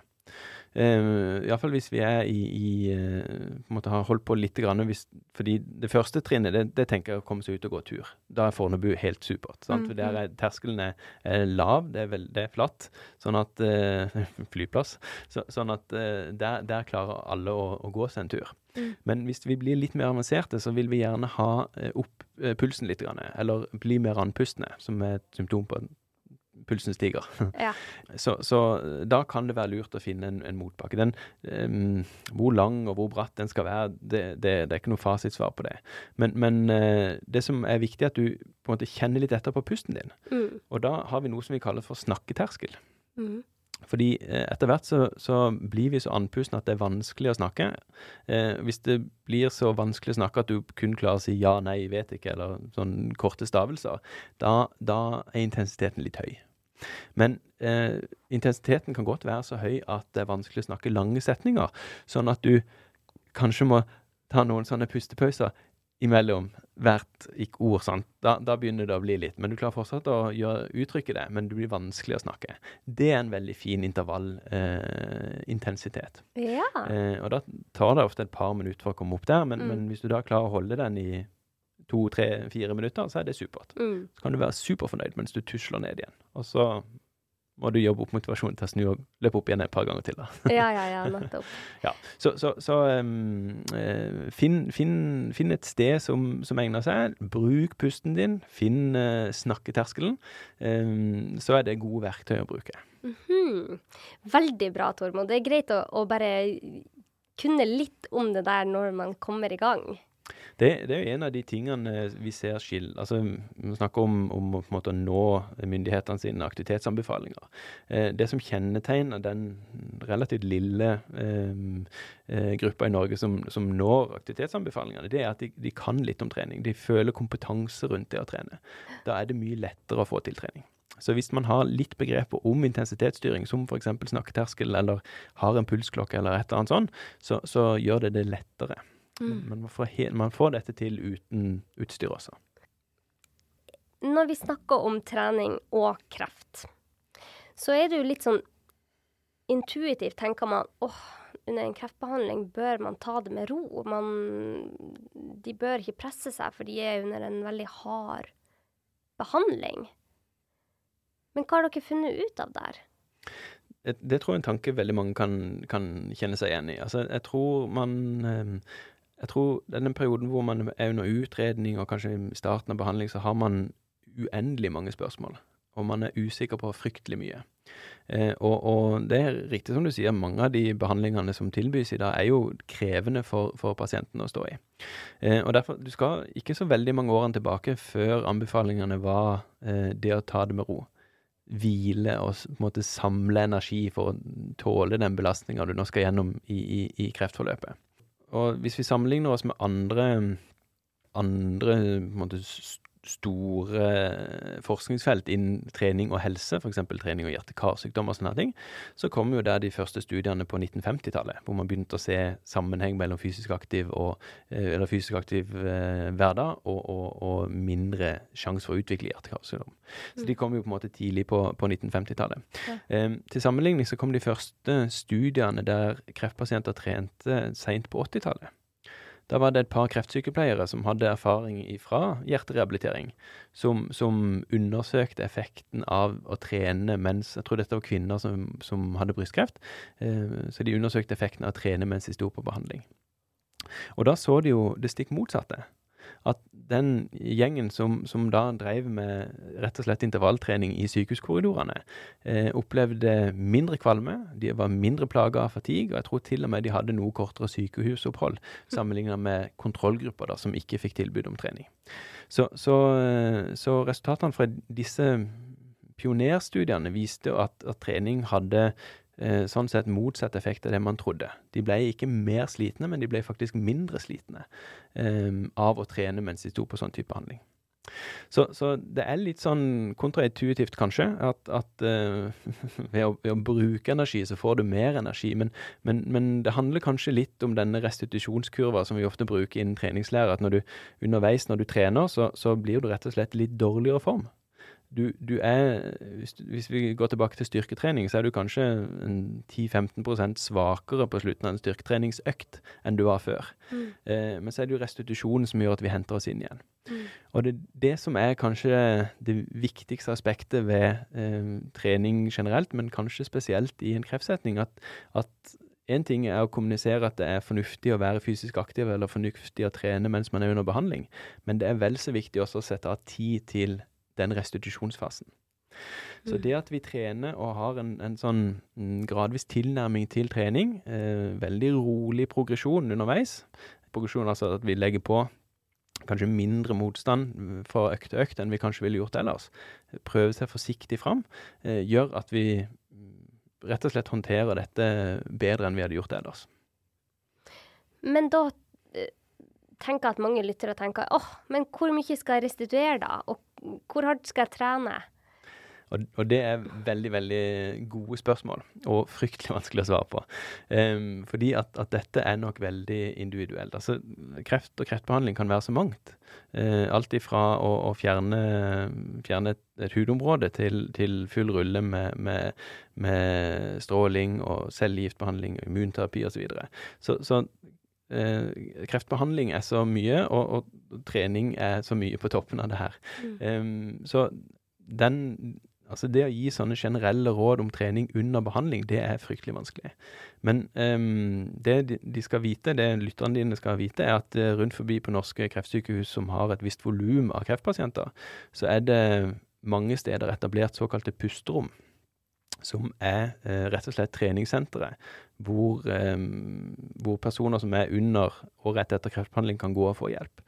Uh, Iallfall hvis vi er i, i uh, på en måte har holdt på litt. Grann, hvis, fordi det første trinnet, det, det, tenker jeg å komme seg ut og gå tur. Da er Fornebu helt supert. Sant? Mm. For der er terskelen er, er lav, det er, vel, det er, flatt. Sånn at uh, <laughs> Flyplass. Så, sånn at der, der, klarer alle å, å, gå seg en tur. Mm. Men hvis vi blir litt mer avanserte, så vil vi gjerne ha opp pulsen litt. Eller bli mer andpustne, som er et symptom på pulsen stiger. <laughs> Ja. Så, så, da kan det være lurt å finne en, en motbakke. Den, um, hvor lang og hvor bratt den skal være, det, det, det er ikke noe fasitsvar på det. Men, men uh, det som er viktig, er at du på en måte kjenner litt etter på pusten din. Mm. Og da har vi noe som vi kaller for snakketerskel. Mm. Fordi eh, etter hvert så, så, blir vi så andpustne at det er vanskelig å snakke. Eh, hvis det blir så vanskelig å snakke at du kun klarer å si ja, nei, vet ikke, eller sånn korte stavelser, da, da er intensiteten litt høy. Men eh, intensiteten kan godt være så høy at det er vanskelig å snakke lange setninger. Sånn at du kanskje må ta noen sånne pustepauser imellom hvert ord. Sant? Da, da, begynner det å bli litt. Men du klarer fortsatt å gjøre, uttrykke det, men det blir vanskelig å snakke. Det er en veldig fin intervallintensitet. Eh, ja. eh, og da tar det ofte et par minutter for å komme opp der, men, mm. men hvis du da klarer å holde den i to, tre, fire minutter, så er det supert. Mm. Så kan du være superfornøyd mens du tusler ned igjen. Og så må du jobbe opp motivasjonen til å snu og løpe opp igjen et par ganger til. da. ja, ja, ja, nettopp. <laughs> ja, så, så, så um, finn, finn, finn, et sted som, som, egner seg. Bruk pusten din. Finn uh, snakketerskelen. Um, så er det gode verktøy å bruke. Mm -hmm. Veldig bra, Tormod. Det er greit å, å bare kunne litt om det der når man kommer i gang. Det, det, er jo en av de tingene vi ser skill... Altså, vi snakker om, om å nå myndighetene sine aktivitetsanbefalinger. Eh, det som kjennetegner den relativt lille eh, eh, gruppa i Norge som, som, når aktivitetsanbefalingene, det er at de, de, kan litt om trening. De føler kompetanse rundt det å trene. Da er det mye lettere å få til trening. Så hvis man har litt begreper om intensitetsstyring, som f.eks. snakketerskel, eller har en pulsklokke eller et eller annet sånt, så, så gjør det det lettere. Mm. Men man får, man får, dette til uten utstyr også. Når vi snakker om trening og kreft, så er det jo litt sånn intuitivt tenker man åh, under en kreftbehandling bør man ta det med ro. Man, de bør ikke presse seg, for de er under en veldig hard behandling. Men hva har dere funnet ut av der? Det, det tror jeg er en tanke veldig mange kan, kan kjenne seg igjen i. Altså, jeg tror man eh, jeg tror denne perioden hvor man er under utredning, og kanskje i starten av behandling, så har man uendelig mange spørsmål. Og man er usikker på fryktelig mye. Eh, og, og, det er riktig som du sier, mange av de behandlingene som tilbys i dag, er jo krevende for, for pasienten å stå i. Eh, og derfor, Du skal ikke så veldig mange årene tilbake før anbefalingene var eh, det å ta det med ro. Hvile og på en måte samle energi for å tåle den belastninga du nå skal gjennom i, i, i kreftforløpet. Og hvis vi sammenligner oss med andre, andre måte, store forskningsfelt innen trening og helse, f.eks. trening og hjerte-karsykdom og sånne ting, så kom jo der de første studiene på 1950-tallet, hvor man begynte å se sammenheng mellom fysisk aktiv, og, eh, eller fysisk aktiv eh, hverdag og, og, og, mindre sjanse for å utvikle hjerte-karsykdom. Så de kom jo på en måte tidlig på, på 1950-tallet. Ja. Eh, til sammenligning så kom de første studiene der kreftpasienter trente seint på 80-tallet. Da var det et par kreftsykepleiere som hadde erfaring fra hjerterehabilitering, som, som, undersøkte effekten av å trene mens Jeg tror dette var kvinner som, som hadde brystkreft. Eh, så de undersøkte effekten av å trene mens de sto på behandling. Og da så de jo det stikk motsatte at den gjengen som, som, da drev med rett og slett intervalltrening i sykehuskorridorene, eh, opplevde mindre kvalme, de var mindre plaga av fatigue, og jeg tror til og med de hadde noe kortere sykehusopphold sammenlignet med kontrollgrupper da, som ikke fikk tilbud om trening. Så, så, eh, så resultatene fra disse pionerstudiene viste at, at trening hadde sånn sett motsatt effekt av det man trodde. De ble ikke mer slitne, men de ble faktisk mindre slitne eh, av å trene mens de sto på sånn type handling. Så, så, det er litt sånn kontraintuitivt, kanskje, at, at uh, <laughs> ved, å, ved, å, bruke energi, så får du mer energi. Men, men, men, det handler kanskje litt om denne restitusjonskurva som vi ofte bruker innen treningslære. At når du underveis når du trener, så, så blir du rett og slett litt dårligere form du, du er hvis, hvis, vi går tilbake til styrketrening, så er du kanskje 10-15% svakere på slutten av en styrketreningsøkt enn du var før. Mm. Eh, men så er det jo restitusjonen som gjør at vi henter oss inn igjen. Mm. Og det, det som er kanskje det viktigste aspektet ved eh, trening generelt, men kanskje spesielt i en kreftsetning, at, at Én ting er å kommunisere at det er fornuftig å være fysisk aktiv eller fornuftig å trene mens man er under behandling, men det er vel så viktig også å sette av tid til den restitusjonsfasen. Så mm. det at vi trener og har en, en sånn mm, gradvis tilnærming til trening, eh, veldig rolig progresjon underveis Progresjon altså at vi legger på kanskje mindre motstand mm, fra økt til økt enn vi kanskje ville gjort ellers. Prøve seg forsiktig fram eh, gjør at vi rett og slett håndterer dette bedre enn vi hadde gjort ellers. Men da eh, tenker at mange lyttere tenker åh, men hvor mye skal jeg restituere da? Og hvor hardt skal jeg trene? Og, og, det er veldig veldig gode spørsmål, og fryktelig <laughs> vanskelig å svare på. Um, fordi at, at, dette er nok veldig individuelt. Altså, Kreft og kreftbehandling kan være så mangt. Uh, alt ifra å, å fjerne, fjerne et, et, hudområde til, til full rulle med, med, med, stråling og cellegiftbehandling, immunterapi osv. Så, videre. så Så Eh, kreftbehandling er så mye, og, og, trening er så mye på toppen av det her. Mm. Um, så den Altså det å gi sånne generelle råd om trening under behandling, det er fryktelig vanskelig. Men um, det de skal vite, det lytterne dine skal vite, er at uh, rundt forbi på norske kreftsykehus som har et visst volum av kreftpasienter, så er det mange steder etablert såkalte pusterom som er eh, rett og slett treningssenteret hvor, eh, hvor, personer som er under og rett etter kreftbehandling, kan gå og få hjelp.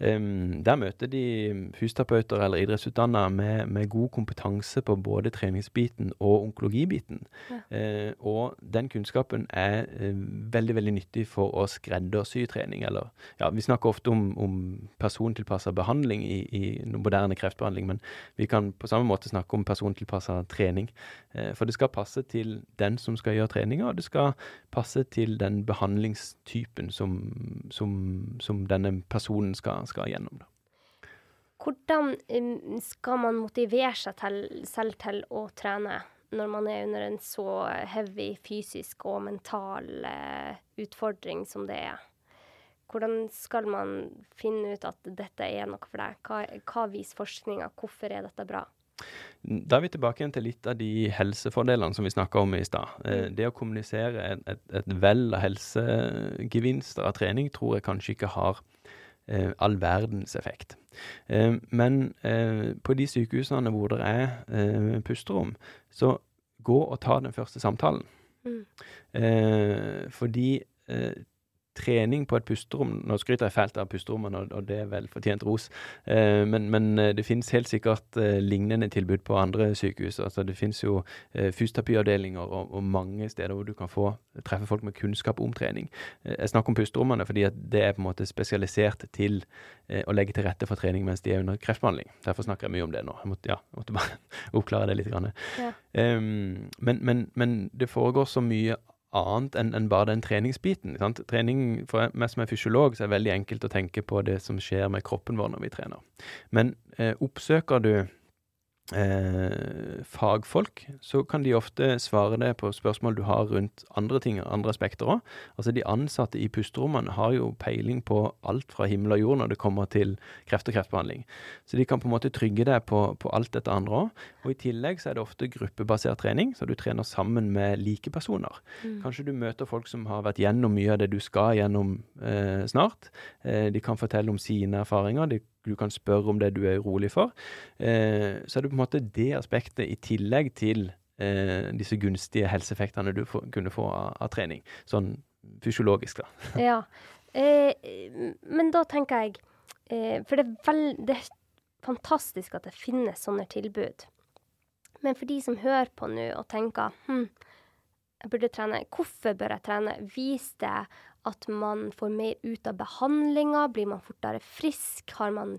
Um, der møter de fysioterapeuter eller idrettsutdanna med, med, god kompetanse på både treningsbiten og onkologibiten. Ja. Uh, og den kunnskapen er uh, veldig veldig nyttig for å skreddersy trening. Eller ja, vi snakker ofte om, om persontilpassa behandling i, i, moderne kreftbehandling, men vi kan på samme måte snakke om persontilpassa trening. Uh, for det skal passe til den som skal gjøre treninga, og det skal passe til den behandlingstypen som, som, som denne personen skal, skal gjennom. Da. Hvordan skal man motivere seg til, selv til å trene når man er under en så heavy fysisk og mental uh, utfordring som det er? Hvordan skal man finne ut at dette er noe for deg? Hva, hva viser forskninga? Hvorfor er dette bra? Da er vi tilbake igjen til litt av de helsefordelene som vi snakka om i stad. Eh, mm. det å kommunisere et, et, et vell av helsegevinster av trening tror jeg kanskje ikke har eh, all verdens effekt. Eh, men eh, på de sykehusene hvor det er eh, pusterom, så gå og ta den første samtalen. Mm. Eh, fordi eh, trening på et pusterom Nå skryter jeg fælt av pusterommene, og, det er vel fortjent ros, eh, men, men, eh, det finnes helt sikkert eh, lignende tilbud på andre sykehus. Altså, det finnes jo fysioterapiavdelinger og, og, mange steder hvor du kan få treffe folk med kunnskap om trening. Jeg snakker om pusterommene fordi det er på en måte spesialisert til å legge til rette for trening mens de er under kreftbehandling. Derfor snakker jeg mye om det nå. Jeg måtte, ja, måtte bare <laughs> oppklare det litt. Ja. Um, men, men, men det foregår så mye annet enn en bare den treningsbiten. Sant? Trening, For meg som er fysiolog, så er det veldig enkelt å tenke på det som skjer med kroppen vår når vi trener. Men eh, oppsøker du eh, fagfolk, så kan de ofte svare det på spørsmål du har rundt andre ting, andre aspekter òg. Altså de ansatte i pusterommene har jo peiling på alt fra himmel og jord når det kommer til kreft og kreftbehandling. Så de kan på en måte trygge deg på, på alt dette andre òg. Og i tillegg så er det ofte gruppebasert trening, så du trener sammen med like personer. Mm. Kanskje du møter folk som har vært gjennom mye av det du skal gjennom eh, snart. Eh, de kan fortelle om sine erfaringer. De du kan spørre om det du er urolig for. Eh, så er det på en måte det aspektet i tillegg til eh, disse gunstige helseeffektene du får, kunne få av, av, trening. Sånn fysiologisk, da. <laughs> ja. Eh, men da tenker jeg eh, For det er, veld, det er fantastisk at det finnes sånne tilbud. Men for de som hører på nå og tenker hm, jeg burde trene, hvorfor bør jeg trene? Vis det at man får mer ut av behandlinga? Blir man fortere frisk? Har man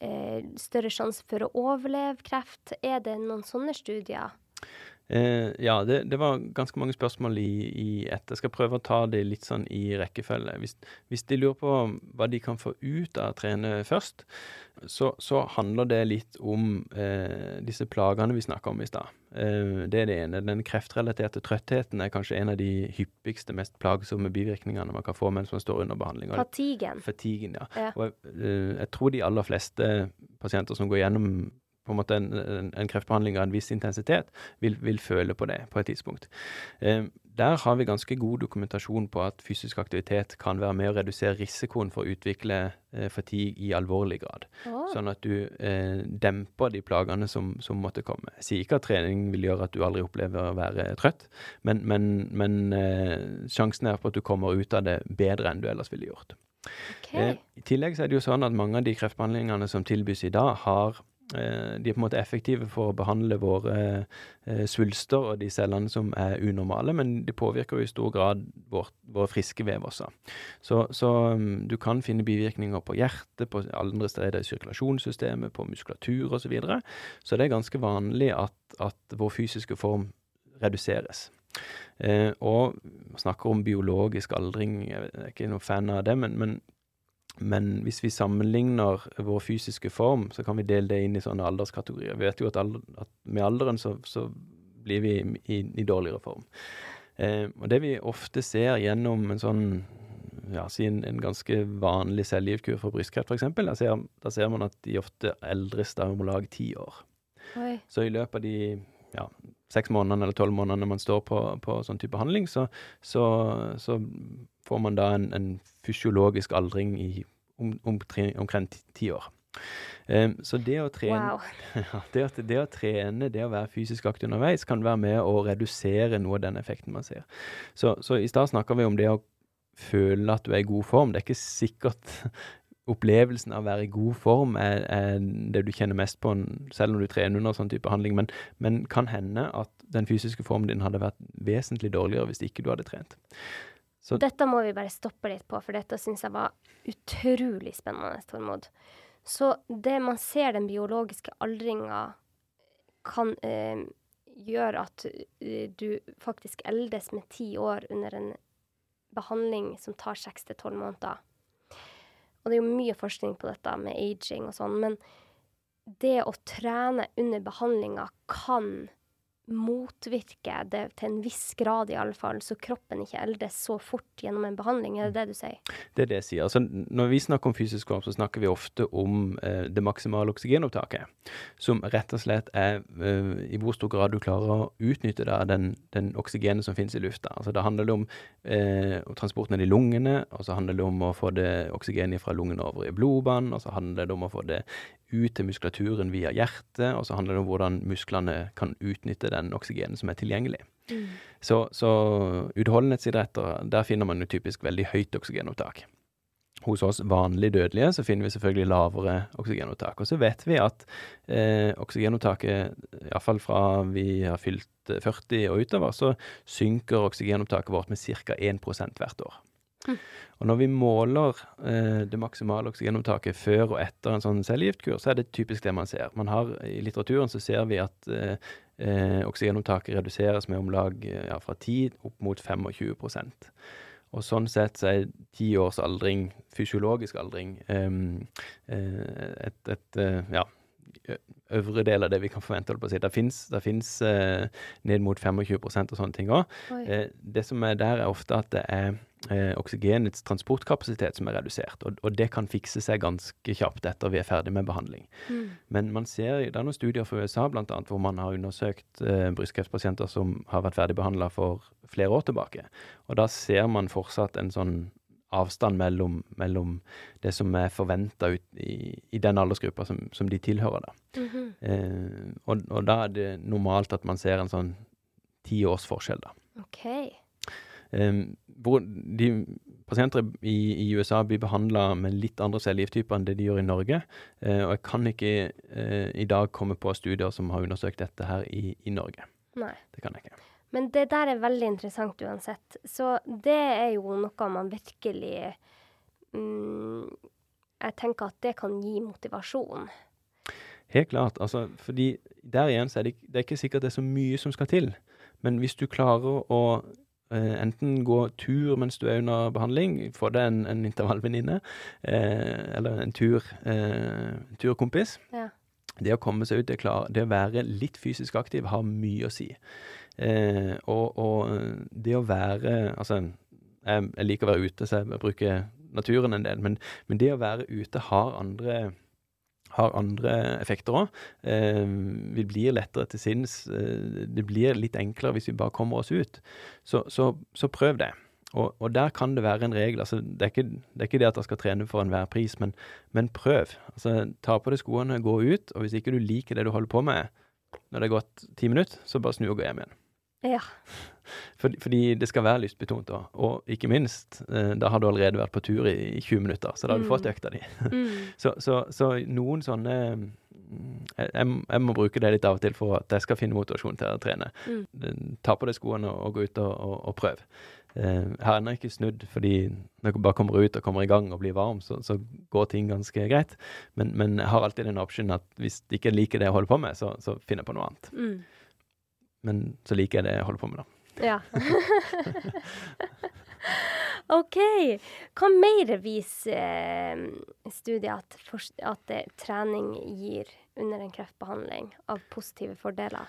eh, større sjanse for å overleve kreft? Er det noen sånne studier? Eh, ja, det, det, var ganske mange spørsmål i, i ett. Jeg skal prøve å ta det litt sånn i rekkefølge. Hvis, hvis, de lurer på hva de kan få ut av å trene først, så, så handler det litt om eh, disse plagene vi snakka om i stad. Eh, det er det ene. Den kreftrelaterte trøttheten er kanskje en av de hyppigste, mest plagsomme bivirkningene man kan få mens man står under behandling. Fatigen. Fatigen, ja. ja. Og jeg, eh, jeg tror de aller fleste pasienter som går gjennom på en måte en, en, en, kreftbehandling av en viss intensitet, vil, vil, føle på det på et tidspunkt. Eh, der har vi ganske god dokumentasjon på at fysisk aktivitet kan være med å redusere risikoen for å utvikle eh, fatigue i alvorlig grad. Oh. Sånn at du eh, demper de plagene som, som, måtte komme. Jeg sier ikke at trening vil gjøre at du aldri opplever å være trøtt, men, men, men eh, sjansen er på at du kommer ut av det bedre enn du ellers ville gjort. Okay. Eh, I tillegg så er det jo sånn at mange av de kreftbehandlingene som tilbys i dag, har de er på en måte effektive for å behandle våre eh, svulster og de cellene som er unormale, men de påvirker jo i stor grad vårt, våre friske vev også. Så, så um, du kan finne bivirkninger på hjertet, på andre steder i sirkulasjonssystemet, på muskulatur osv. Så, videre. så det er ganske vanlig at, at vår fysiske form reduseres. Eh, og snakker om biologisk aldring, jeg er ikke noen fan av det, men, men men hvis vi sammenligner vår fysiske form, så kan vi dele det inn i sånne alderskategorier. Vi vet jo at, alder, at med alderen så, så, blir vi i, i dårligere form. Eh, og det vi ofte ser gjennom en sånn ja, si en, en ganske vanlig cellegiftkur for brystkreft, f.eks., da, ser, da ser man at de ofte eldres da om lag ti år. Oi. Så i løpet av de ja, seks månedene eller tolv månedene man står på, på sånn type behandling, så, så, så får man da en, en fysiologisk aldring i om, om, ti år. Um, så det å, trene, wow. <laughs> det, å, det å trene, det å være fysisk aktiv underveis, kan være med å redusere noe av den effekten man ser. Så, så i stad snakka vi om det å føle at du er i god form. Det er ikke sikkert <laughs> opplevelsen av å være i god form er, er det du kjenner mest på, selv om du trener under sånn type handling, men, men kan hende at den fysiske formen din hadde vært vesentlig dårligere hvis ikke du hadde trent. Så dette må vi bare stoppe litt på, for dette syns jeg var utrolig spennende, Tormod. Så det man ser den biologiske aldringa kan eh, gjøre at uh, du faktisk eldes med ti år under en behandling som tar seks til tolv måneder. Og det er jo mye forskning på dette med aging og sånn, men det å trene under behandlinga kan motvirke det til en viss grad, i alle fall, så kroppen ikke eldes så fort gjennom en behandling. Er det det du sier? Det er det jeg sier. Altså, når vi snakker om fysisk form, så snakker vi ofte om eh, det maksimale oksygenopptaket. Som rett og slett er eh, i hvor stor grad du klarer å utnytte da, den, den oksygenet som finnes i lufta. Altså, det handler om eh, transporten i lungene, og så handler det om å få det oksygenet fra lungene over i blodbanen, og så handler det om å få det ut til muskulaturen via hjertet, og så handler det om hvordan musklene kan utnytte den oksygenen som er tilgjengelig. Mm. Så, så utholdenhetsidretter, der finner man jo typisk veldig høyt oksygenopptak. Hos oss vanlig dødelige så finner vi selvfølgelig lavere oksygenopptak. Og så vet vi at eh, oksygenopptaket, iallfall fra vi har fylt 40 og utover, så synker oksygenopptaket vårt med ca. 1 hvert år. Og når vi måler eh, det maksimale oksygenopptaket før og etter en sånn cellegiftkur, så er det typisk det man ser. Man har, I litteraturen så ser vi at eh, eh oksygenopptaket reduseres med om lag eh, ja, fra 10 opp mot 25% og sånn sett så er ti års aldring, fysiologisk aldring, um, et, et, ja, øvre del av det vi kan forvente. på å si. Det fins, eh, ned mot 25 og sånne ting òg. Eh, det som er der, er ofte at det er eh, oksygenets transportkapasitet som er redusert. Og, og det kan fikse seg ganske kjapt etter vi er ferdig med behandling. Mm. Men man ser, det er noen studier fra USA blant annet, hvor man har undersøkt eh, brystkreftpasienter som har vært ferdigbehandla for flere år tilbake. Og da ser man fortsatt en sånn avstand mellom, mellom det som er forventa i, i den aldersgruppa som, som de tilhører. da. Mhm. Eh, og, og da er det normalt at man ser en sånn ti års forskjell, da. Okay. Eh, hvor de pasienter i, i USA blir behandla med litt andre cellegifttyper enn det de gjør i Norge. Eh, og jeg kan ikke eh, i dag komme på studier som har undersøkt dette her i, i Norge. Nei. Det kan jeg ikke. Men det der er veldig interessant uansett. Så det er jo noe man virkelig mm, Jeg tenker at det kan gi motivasjon. Helt klart. altså, fordi der igjen så er det, det er ikke sikkert det er så mye som skal til. Men hvis du klarer å eh, enten gå tur mens du er under behandling, få deg en, en intervallvenninne, eh, eller en tur, eh, en turkompis Ja. Det å komme seg ut, det, klar, det å være litt fysisk aktiv har mye å si. Eh, og, og det å være Altså, jeg, jeg liker å være ute, så jeg bruker naturen en del, men, men det å være ute har andre har andre effekter òg. Eh, vi blir lettere til sinns. Eh, det blir litt enklere hvis vi bare kommer oss ut. Så, så, så prøv det. Og, og der kan det være en regel. altså Det er ikke det, er ikke det at jeg skal trene for enhver pris, men, men prøv. altså Ta på deg skoene, gå ut, og hvis ikke du liker det du holder på med når det er gått ti minutter, så bare snu og gå hjem igjen. Ja. Fordi, fordi det skal være lystbetont òg. Og ikke minst, eh, da har du allerede vært på tur i, i 20 minutter, så da har du Mm. fått økta di. <laughs> Mm. Så, så, så noen sånne mm, jeg, jeg må- bruke det litt av og til for at jeg skal finne motivasjon til å trene. Mm. Ta på deg skoene og, gå ut og, og, og prøv. Eh, jeg har ennå ikke snudd, fordi når jeg bare kommer ut og kommer i gang og blir varm, så, så går ting ganske greit. Men, men jeg har alltid den optionen at hvis jeg ikke liker det jeg holder på med, så, så finner jeg på noe annet. Mm. Men så liker jeg det jeg holder på med, da. Ja. <laughs> OK. Hva mer viser eh, studiet at, at trening gir under en kreftbehandling av positive fordeler?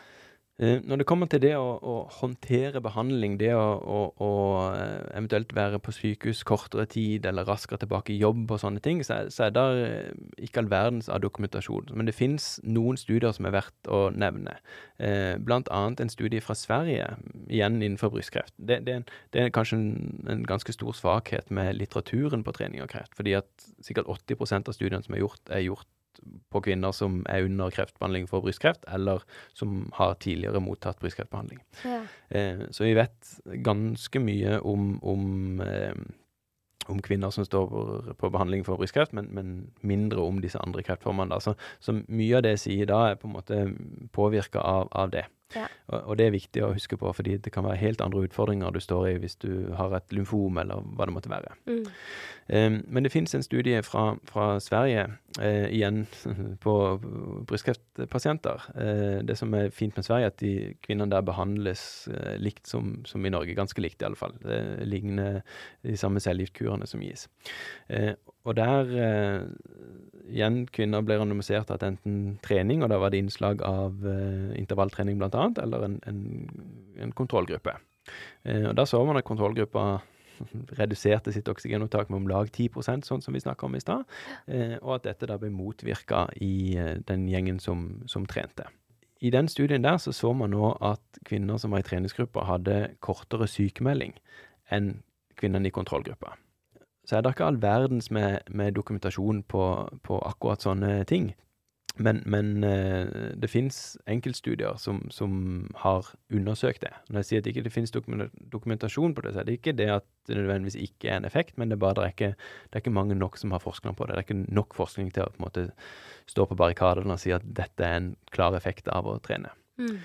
Eh, Når det kommer til det å, å håndtere behandling, det å, å, å eh, eventuelt være på sykehus kortere tid eller raskere tilbake i jobb og sånne ting, så så er det eh, ikke all verdens av dokumentasjon. Men det finnes noen studier som er verdt å nevne. Eh, blant annet en studie fra Sverige, igjen innenfor brystkreft. Det, det, det er kanskje en, en ganske stor svakhet med litteraturen på trening av kreft. Fordi at sikkert 80% av studiene som er gjort, er gjort på kvinner som er under kreftbehandling for brystkreft, eller som har tidligere mottatt brystkreftbehandling. Ja. Eh, så vi vet ganske mye om, om, eh, om kvinner som står på- behandling for brystkreft, men, men mindre om disse andre kreftformene. Så, så mye av det jeg sier da, er på en måte påvirka av, av det. Ja. Og, og det er viktig å huske på, fordi det kan være helt andre utfordringer du står i hvis du har et lymfom, eller hva det måtte være. Mm. Eh, men det finnes en studie fra, fra Sverige, eh, igjen <laughs> på brystkreftpasienter. Eh, det som er fint med Sverige, er at de kvinnene der behandles eh, likt som, som i Norge. Ganske likt, i alle fall. Det ligner de samme cellegiftkurene som gis. Eh, og der eh, igjen kvinner ble randomisert til enten trening, og da var det innslag av eh, intervalltrening annet, eller en, en, en kontrollgruppe. Og da så man at kontrollgruppa <laughs> reduserte sitt oksygenopptak med om lag 10% sånn som vi snakka om i stad, eh, og at dette da ble motvirka i eh, den gjengen som, som trente. I den studien der så så man nå at kvinner som var i treningsgruppa, hadde kortere sykemelding enn kvinnene i kontrollgruppa. Så er det ikke all verdens med, med dokumentasjon på, på akkurat sånne ting. Men, men eh, det fins enkeltstudier som, som har undersøkt det. Når jeg sier at det ikke finnes dokumentasjon på det, så er det ikke det at det nødvendigvis ikke er en effekt, men det er bare det er ikke, det er ikke mange nok som har forskning på det. Det er ikke nok forskning til å på en måte stå på barrikadene og si at dette er en klar effekt av å trene. Mm.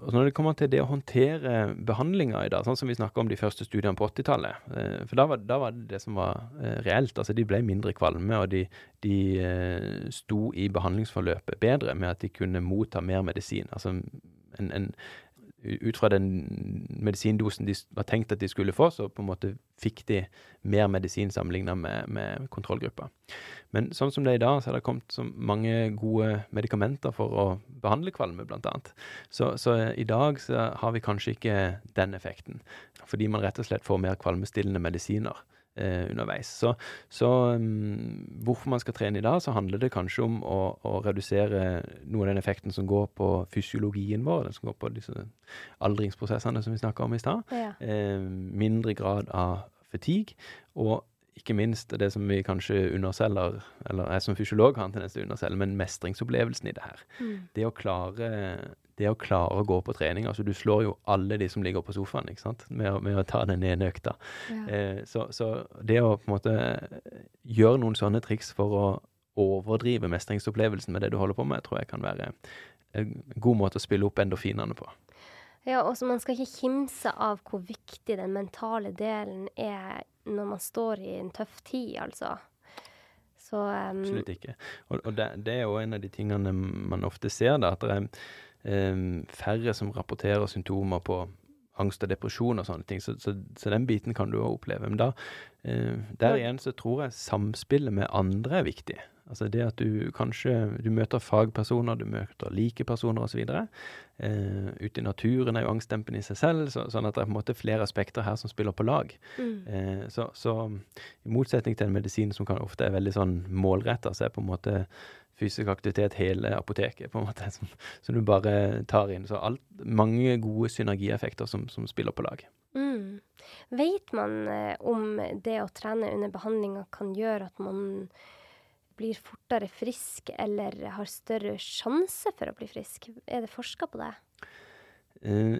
Og når det kommer til det å håndtere behandlinga i dag, sånn som vi snakka om de første studiene på 80-tallet eh, For da var, da var det det som var eh, reelt. Altså de ble mindre kvalme, og de, de eh, sto i behandlingsforløpet bedre med at de kunne motta mer medisin. Altså en, en ut fra den medisindosen de var tenkt at de skulle få, så på en måte fikk de mer medisin sammenlignet med, med kontrollgruppa. Men sånn som det er i dag, så har det kommet så mange gode medikamenter for å behandle kvalme, annet. Så, så i dag så har vi kanskje ikke den effekten, fordi man rett og slett får mer kvalmestillende medisiner eh, underveis. Så, så um, hvorfor man skal trene i dag, så handler det kanskje om å, å, redusere noe av den effekten som går på fysiologien vår, den som går på disse aldringsprosessene som vi snakka om i stad. Ja. Eh, mindre grad av fatigue. Og ikke minst det som vi kanskje underselger, eller jeg som fysiolog har en tendens til å underselge, men mestringsopplevelsen i det her. Mm. Det å klare det å klare å gå på trening altså Du slår jo alle de som ligger på sofaen ikke sant? Med, med å ta den ene økta. Ja. Eh, så, så, det å på en måte gjøre noen sånne triks for å overdrive mestringsopplevelsen med det du holder på med, tror jeg kan være en god måte å spille opp endorfinene på. Ja, og Man skal ikke kimse av hvor viktig den mentale delen er når man står i en tøff tid, altså. Så, um, Absolutt ikke. Og, og det, det, er jo en av de tingene man ofte ser, da, at det er um, færre som rapporterer symptomer på angst og depresjon og sånne ting. Så, så, så den biten kan du òg oppleve. Men da, uh, der igjen så tror jeg samspillet med andre er viktig. Altså det at du kanskje du møter fagpersoner, du møter like personer osv. Eh, ute i naturen er jo angstdempende i seg selv, så, sånn at det er på en måte flere aspekter her som spiller på lag. Mm. Eh, så, så, i motsetning til en medisin som kan ofte er veldig sånn målretta, så er på en måte fysisk aktivitet hele apoteket, på en måte, <laughs> som, som du bare tar inn. Så alt, mange gode synergieffekter som, som spiller på lag. Mm. Vet man eh, om det å trene under behandlinga kan gjøre at man blir fortere frisk eller har større sjanse for å bli frisk? Er det forska på det? Eh,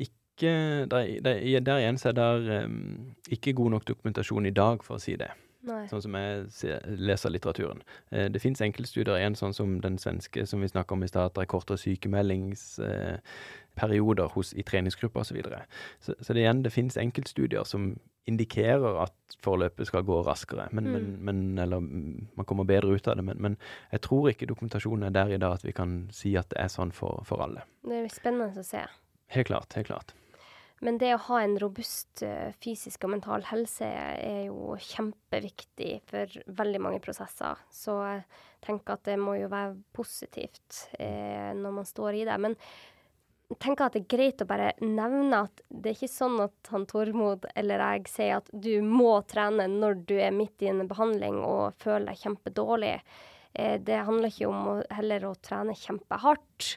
ikke Der, der, der igjen så er det um, ikke god nok dokumentasjon i dag for å si det. Nei. Sånn som jeg leser litteraturen. Eh, det fins enkeltstudier igjen, sånn som den svenske som vi snakka om i stad, at det er kortere sykemeldingsperioder eh, hos, i treningsgrupper osv. Så, videre. så Så det, igjen, det fins enkeltstudier som indikerer at forløpet skal gå raskere, men, mm. men, men, eller man kommer bedre ut av det. Men, men, jeg tror ikke dokumentasjonen er der i dag at vi kan si at det er sånn for, for alle. Det er spennende å se. Helt klart. Helt klart. Men det å ha en robust uh, fysisk og mental helse er jo kjempeviktig for veldig mange prosesser. Så jeg tenker at det må jo være positivt eh, når man står i det. Men tenker at det er greit å bare nevne at det er ikke sånn at han Tormod eller jeg sier at du må trene når du er midt i en behandling og føler deg kjempedårlig. Eh, det handler ikke om å, heller å trene kjempehardt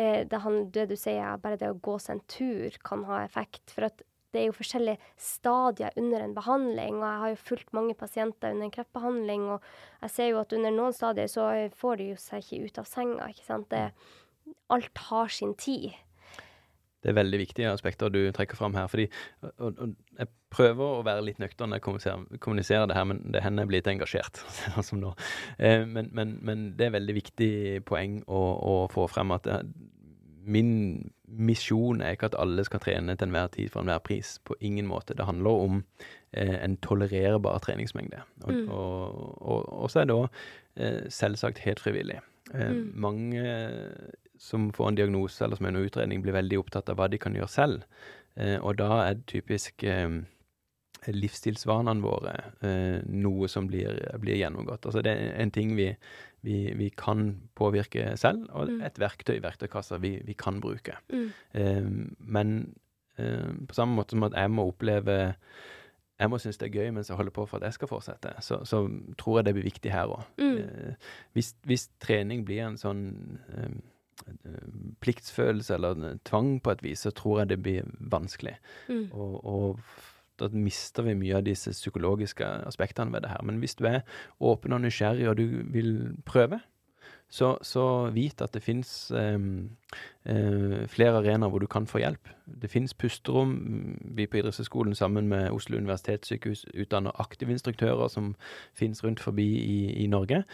eh, det, han, det, du sier, bare det å gå seg en tur kan ha effekt. For det er jo forskjellige stadier under en behandling, og jeg har jo fulgt mange pasienter under en kreftbehandling, og jeg ser jo at under noen stadier så får de jo seg ikke ut av senga, ikke sant. Det, alt har sin tid. Det er veldig viktige aspekter du trekker fram her. fordi og, og Jeg prøver å være litt nøktern når jeg kommuniserer, kommuniserer, det her, men det hender jeg blir litt engasjert. <laughs> sånn som nå. Eh, men, men, men, det er veldig viktig poeng å, å få frem at det, min misjon er ikke at alle skal trene til enhver tid for enhver pris. På ingen måte. Det handler om eh, en tolererbar treningsmengde. Og, mm. og, og, og så er det òg eh, selvsagt helt frivillig. Eh, mm. Mange som får en diagnose eller som er under utredning, blir veldig opptatt av hva de kan gjøre selv. Eh, og da er det typisk eh, livsstilsvanene våre eh, noe som blir, blir, gjennomgått. Altså det er en ting vi, vi, vi kan påvirke selv, og mm. et verktøy i verktøykassa vi, vi, kan bruke. Mm. Eh, men eh, på samme måte som at jeg må oppleve jeg må synes det er gøy mens jeg holder på for at jeg skal fortsette, så, så tror jeg det blir viktig her òg. Mm. Eh, hvis, hvis, trening blir en sånn pliktsfølelse eller tvang på et vis, så tror jeg det blir vanskelig. Mm. Og, og, da mister vi mye av disse psykologiske aspektene ved det her. Men hvis du er åpen og nysgjerrig, og du vil prøve, så, så vit at det fins eh, eh, flere arenaer hvor du kan få hjelp. Det fins pusterom. Vi på idrettshøyskolen sammen med Oslo universitetssykehus utdanner aktivinstruktører som fins rundt forbi i, i Norge.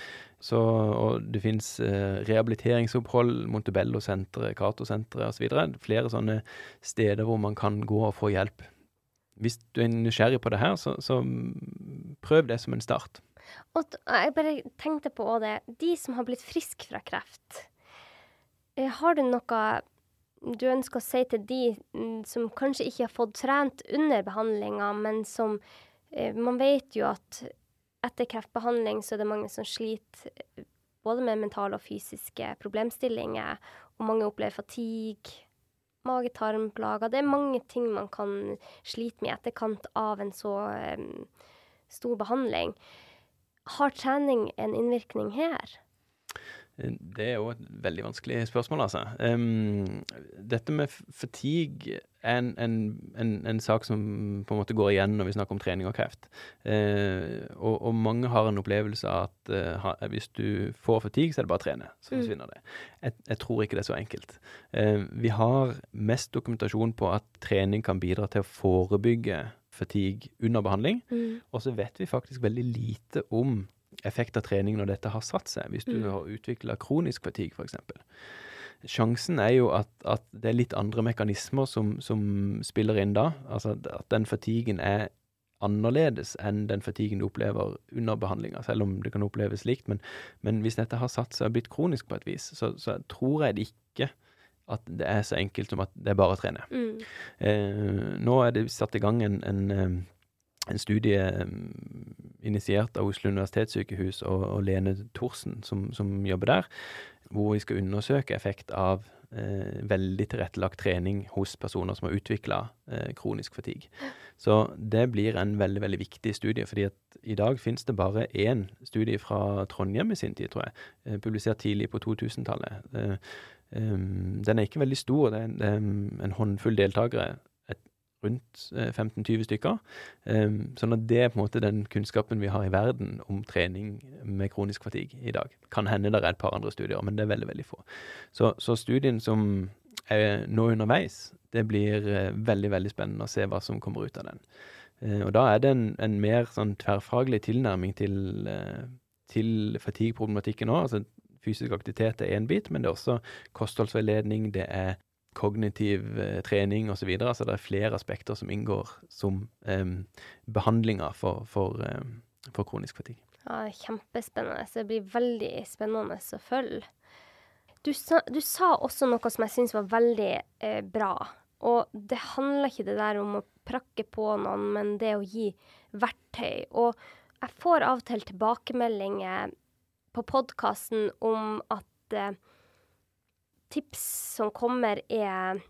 Så, og det fins eh, rehabiliteringsopphold, Montebello-senteret, Cato-senteret osv. Flere sånne steder hvor man kan gå og få hjelp. Hvis du er nysgjerrig på det her, så, så prøv det som en start. Og jeg bare tenkte på det. De som har blitt friske fra kreft, eh, har du noe du ønsker å si til de mm, som kanskje ikke har fått trent under behandlinga, men som eh, Man vet jo at etter kreftbehandling så er det mange som sliter eh, både med mentale og fysiske problemstillinger, og mange opplever fatigue, mage-tarm-plager. Det er mange ting man kan slite med i etterkant av en så um, stor behandling. Har trening en innvirkning her? Det er jo et veldig vanskelig spørsmål, altså. Um, dette med fatigue er en, en, en, en, sak som på en måte går igjen når vi snakker om trening og kreft. Uh, og, og, mange har en opplevelse av at uh, hvis du får fatigue, så er det bare å trene. Så mm. forsvinner mm. det. Jeg, jeg, tror ikke det er så enkelt. Uh, vi har mest dokumentasjon på at trening kan bidra til å forebygge fatigue under behandling. Mm. Og så vet vi faktisk veldig lite om effekt av trening når dette har satt seg, hvis du mm. har utvikla kronisk fatigue f.eks. Sjansen er jo at, at, det er litt andre mekanismer som, som, spiller inn da. Altså at den fatiguen er annerledes enn den fatiguen du opplever under behandlinga, selv om det kan oppleves likt. Men, men, hvis dette har satt seg og blitt kronisk på et vis, så, så, tror jeg det ikke at det er så enkelt som at det er bare å trene. Mm. Eh, nå er det satt i gang en, en en studie initiert av Oslo universitetssykehus og, og Lene Thorsen, som, som, jobber der, hvor vi skal undersøke effekt av eh, veldig tilrettelagt trening hos personer som har utvikla eh, kronisk fatigue. Så det blir en veldig veldig viktig studie, fordi at i dag finnes det bare én studie fra Trondheim i sin tid, tror jeg, eh, publisert tidlig på 2000-tallet. Eh, um, den er ikke veldig stor, det er, det er en håndfull deltakere rundt 15-20 eh, stykker. Um, sånn at det er på en måte den kunnskapen vi har i verden om trening med kronisk fatigue i dag. Kan hende det er et par andre studier, men det er veldig, veldig få. Så, så studien som er nå underveis, det blir uh, veldig, veldig spennende å se hva som kommer ut av den. Uh, og da er det en, en mer sånn tverrfaglig tilnærming til, uh, til fatigue-problematikken òg. Fysisk aktivitet er én bit, men det er også kostholdsveiledning, det er kognitiv eh, trening osv. Så, så det er flere aspekter som inngår som eh, behandlinger for, for, eh, for, kronisk fatigue. Ja, Kjempespennende. Det blir veldig spennende å følge. Du sa, du sa også noe som jeg syns var veldig eh, bra. Og det handler ikke det der om å prakke på noen, men det å gi verktøy. Og jeg får av og til tilbakemeldinger på podkasten om at eh, tips som kommer, er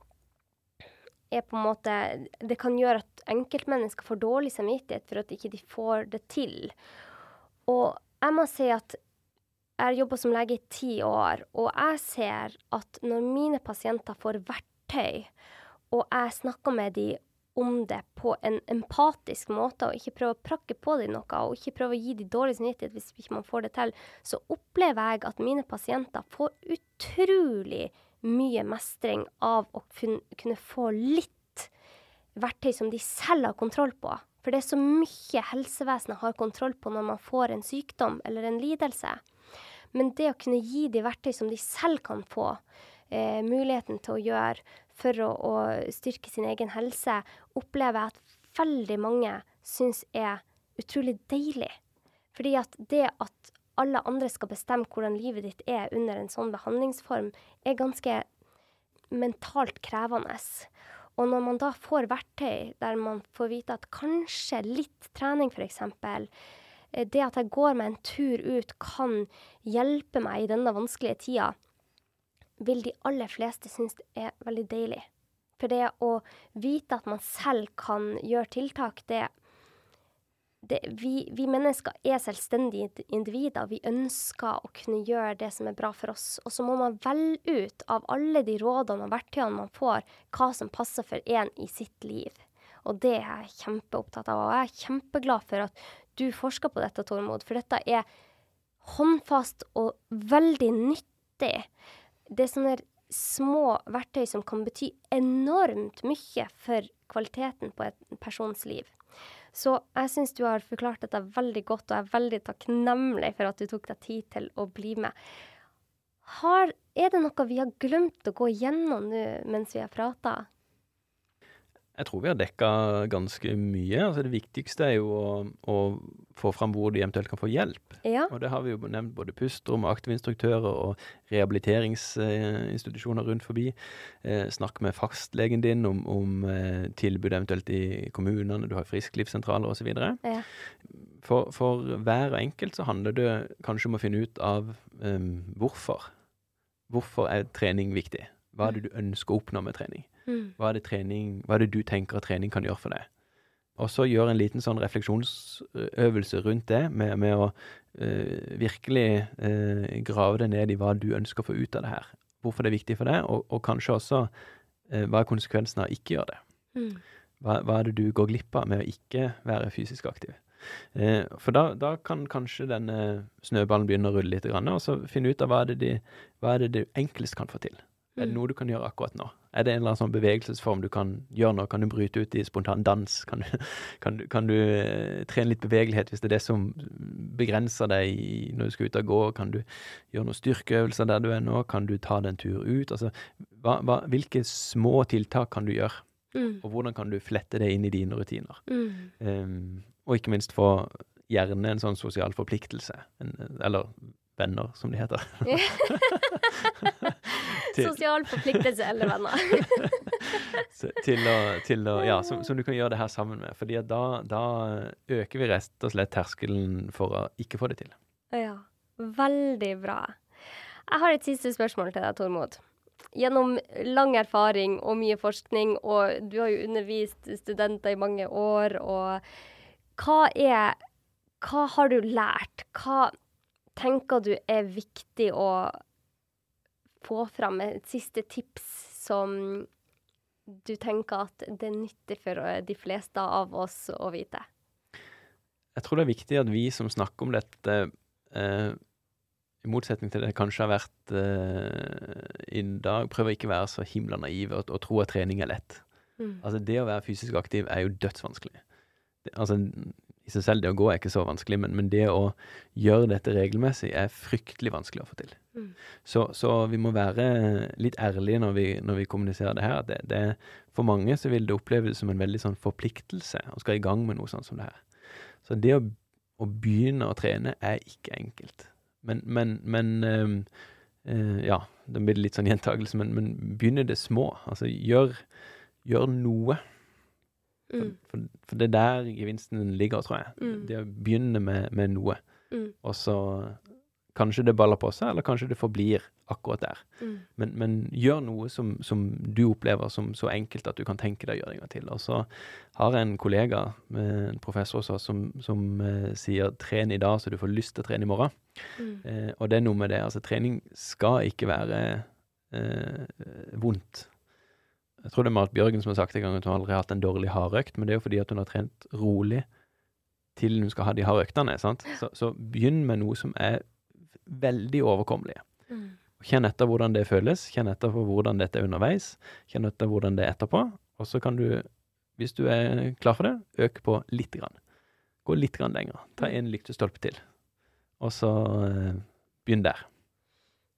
er på en måte Det kan gjøre at enkeltmennesker får dårlig samvittighet for at ikke de får det til. Og jeg må si at jeg har jobba som lege i ti år, og jeg ser at når mine pasienter får verktøy, og jeg snakker med dem om det på en empatisk måte, og ikke prøve å prakke på dem noe, og ikke prøve å gi dem dårlig samvittighet hvis ikke man får det til, så opplever jeg at mine pasienter får utrolig mye mestring av å kunne få litt verktøy som de selv har kontroll på. For det er så mye helsevesenet har kontroll på når man får en sykdom eller en lidelse. Men det å kunne gi de verktøy som de selv kan få, eh, muligheten til å gjøre for å, å, styrke sin egen helse, opplever jeg at veldig mange syns er utrolig deilig. Fordi at det at alle andre skal bestemme hvordan livet ditt er under en sånn behandlingsform, er ganske mentalt krevende. Og når man da får verktøy der man får vite at kanskje litt trening, f.eks., eh, det at jeg går meg en tur ut, kan hjelpe meg i denne vanskelige tida, vil de aller fleste synes det er veldig deilig. For det å vite at man selv kan gjøre tiltak, det, det vi, vi, mennesker er selvstendige individer. Vi ønsker å kunne gjøre det som er bra for oss. Og så må man velge ut av alle de rådene og verktøyene man får, hva som passer for en i sitt liv. Og det er jeg kjempeopptatt av. Og jeg er kjempeglad for at du forsker på dette, Tormod, for dette er håndfast og veldig nyttig det er sånne små verktøy som kan bety enormt mye for kvaliteten på en persons liv. Så jeg syns du har forklart dette veldig godt, og jeg er veldig takknemlig for at du tok deg tid til å bli med. Har, er det noe vi har glemt å gå gjennom nå mens vi har prata? Jeg tror vi har dekka ganske mye. Altså det viktigste er jo å, å få fram hvor de eventuelt kan få hjelp. Ja. Og det har vi jo nevnt både pusterom, aktive instruktører og rehabiliteringsinstitusjoner rundt forbi. Eh, snakk med fastlegen din om, om eh, tilbud eventuelt i kommunene, du har frisklivssentraler osv. Ja. For, for hver og enkelt så handler det kanskje om å finne ut av um, hvorfor. Hvorfor er trening viktig? Hva er det du ønsker å oppnå med trening? Mm. Hva er, det trening, hva er det du tenker at trening kan gjøre for deg? Og så gjøre en liten sånn refleksjonsøvelse rundt det, med, med å øh, virkelig øh, grave det ned i hva du ønsker å få ut av det her. Hvorfor det er viktig for deg, og, og kanskje også øh, hva er konsekvensen av å ikke gjøre det. Mm. Hva, hva, er det du går glipp av med å ikke være fysisk aktiv? Eh, for da, da, kan kanskje denne snøballen begynne å rulle litt, og så finne ut av hva er det, de, hva er det du enklest kan få til. Er det Mm. noe du kan gjøre akkurat nå? Er det en eller annen sånn bevegelsesform du kan gjøre nå? Kan du bryte ut i spontan dans? Kan du, <laughs> kan du, kan du eh, trene litt bevegelighet hvis det er det som begrenser deg når du skal ut og gå? Kan du gjøre noen styrkeøvelser der du er nå? Kan du ta deg en tur ut? Altså, hva, hva, hvilke små tiltak kan du gjøre? Mm. Og hvordan kan du flette det inn i dine rutiner? Mm. Um, og ikke minst få gjerne en sånn sosial forpliktelse. En, eller venner, som de heter. <laughs> Til- Sosial forpliktelse eller venner. <laughs> Til å, til å, ja, som, som du kan gjøre det her sammen med. Fordi da, da øker vi rett og slett terskelen for å ikke få det til. ja. Veldig bra. Jeg har et siste spørsmål til deg, Tormod. Gjennom lang erfaring og mye forskning, og du har jo undervist studenter i mange år, og hva er Hva har du lært? Hva tenker du er viktig å få fram et siste tips som du tenker at det er nyttig for eh, de fleste av oss å vite? Jeg tror det er viktig at vi som snakker om dette, eh, i motsetning til det kanskje har vært eh, i dag, prøver ikke å være så himla naive og, og tro at trening er lett. Mm. Altså, det å være fysisk aktiv er jo dødsvanskelig. Det, altså, i seg selv, det å gå er ikke så vanskelig, men, men det å gjøre dette regelmessig er fryktelig vanskelig å få til. Mm. Så, så vi må være litt ærlige når vi, når vi kommuniserer det her. Det, det, for mange så vil det oppleves som en veldig sånn forpliktelse å skal i gang med noe sånt som det her. Så det å, å begynne å trene er ikke enkelt. Men, men, men øhm, øh, Ja, det blir litt sånn gjentagelse, men, men begynne det små. Altså gjør, gjør noe. Mm. for, for det er der gevinsten ligger, tror jeg. Mm. Det å begynne med, med noe, Mm. og så kanskje det baller på seg, eller kanskje det forblir akkurat der. Mm. Men, men gjør noe som, som du opplever som så enkelt at du kan tenke deg å gjøre det en gang til. Og så har jeg en kollega, eh, en professor også, som, som eh, sier 'tren i dag så du får lyst til å trene i morgen'. Eh, og det er noe med det. Altså, trening skal ikke være eh, vondt. Jeg tror det er Marit Bjørgen som har sagt en gang at hun aldri har hatt en dårlig hardøkt, men det er jo fordi at hun har trent rolig til hun skal ha de harde øktene. sant? Så, så begynn med noe som er veldig overkommelig. Mm. Kjenn etter hvordan det føles, kjenn etter på hvordan dette er underveis, kjenn etter hvordan det er etterpå, og så kan du, hvis du er klar for det, øke på litt grann. Gå litt grann lenger. Ta en lyktestolpe til, og så eh, begynn der.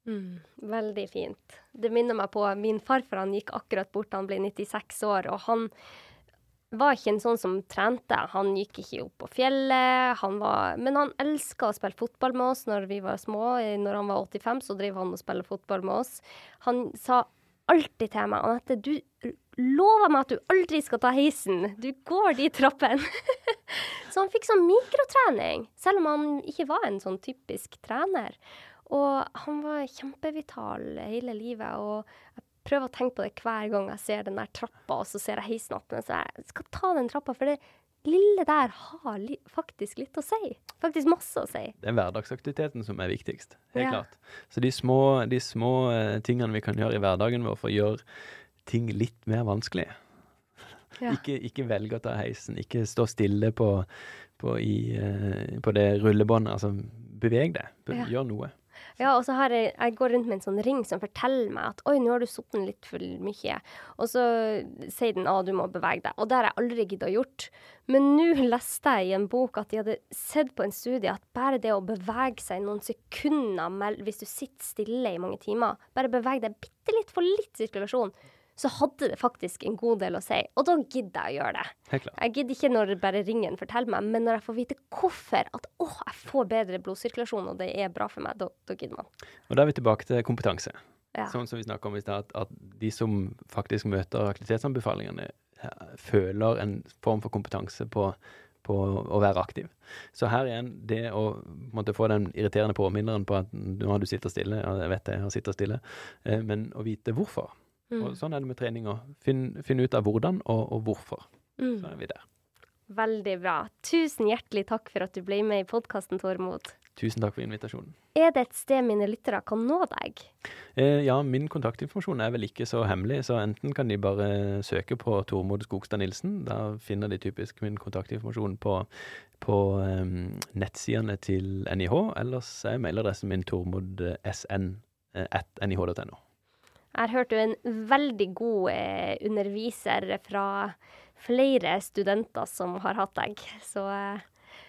Mm, veldig fint. Det minner meg på min farfar. Han gikk akkurat bort, han ble 96 år, og han var ikke en sånn som trente. Han gikk ikke opp på fjellet, han var, men han elska å spille fotball med oss når vi var små. Når han var 85, så driver han og spilte fotball med oss. Han sa alltid til meg Anette, du lover meg at du aldri skal ta heisen. Du går de trappene. <laughs> så han fikk sånn mikrotrening, selv om han ikke var en sånn typisk trener. Og han var kjempevital hele livet. Og jeg prøver å tenke på det hver gang jeg ser den der trappa, og så ser jeg heisen opp. Så jeg skal ta den trappa, for det lille der har li faktisk litt å si. Faktisk masse å si. Det er hverdagsaktiviteten som er viktigst. Helt Ja. klart. Så de små, de små eh, tingene vi kan gjøre i hverdagen vår for å gjøre ting litt mer vanskelig. Ja. <laughs> Ikke, ikke velge å ta heisen, ikke stå stille på, på, i, eh, på det rullebåndet. Altså, beveg deg. Gjør noe. Ja, og så har jeg, jeg går rundt med en sånn ring som forteller meg at oi, nå har du sittet litt for mye. Og så sier den at du må bevege deg. Og det har jeg aldri giddet å gjort. Men nå leste jeg i en bok at de hadde sett på en studie at bare det å bevege seg noen sekunder hvis du sitter stille i mange timer, bare beveg deg bitte litt for litt sirkulasjon, så hadde det faktisk en god del å si. Og da gidder jeg å gjøre det. Jeg gidder ikke når bare ringen forteller meg, men når jeg får vite hvorfor at å, jeg får bedre blodsirkulasjon, og det er bra for meg, da, da gidder man. Og da er vi tilbake til kompetanse. Ja. Sånn som vi snakket om i stad, at, at de som faktisk møter aktivitetsanbefalingene, føler en form for kompetanse på, på å være aktiv. Så her igjen, det å måtte få den irriterende påminneren på at nå har du sittet stille, ja, jeg vet det, jeg har sittet stille, eh, men å vite hvorfor. Mm. Og sånn er det med trening òg. Finn, finn ut av hvordan og, og hvorfor. Mm. Så er vi der. Veldig bra. Tusen hjertelig takk for at du ble med i podkasten, Tormod. Tusen takk for invitasjonen. Er det et sted mine lyttere kan nå deg? Eh, ja, min kontaktinformasjon er vel ikke så hemmelig, så enten kan de bare søke på Tormod Skogstad Nilsen. Da finner de typisk min kontaktinformasjon på, på um, nettsidene til NIH. Ellers er mailadressen min tormodsn eh. Jeg har hørt er en veldig god eh, underviser fra flere studenter som har hatt deg, så eh,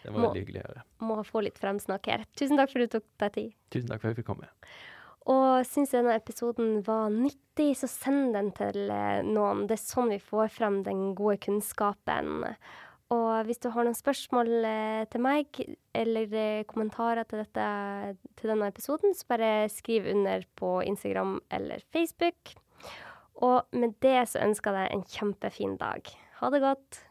Det var Må- veldig hyggelig å høre. må få litt fremsnakk her. Tusen takk for at du tok deg tid. Tusen takk for at jeg fikk komme. Og syns denne episoden var nyttig, så send den til eh, noen. Det er sånn vi får frem den gode kunnskapen. Og hvis du har noen spørsmål eh, til meg, eller eh, kommentarer til, dette, til denne episoden, så bare skriv under på Instagram eller Facebook. Og med det så ønsker jeg deg en kjempefin dag. Ha det godt.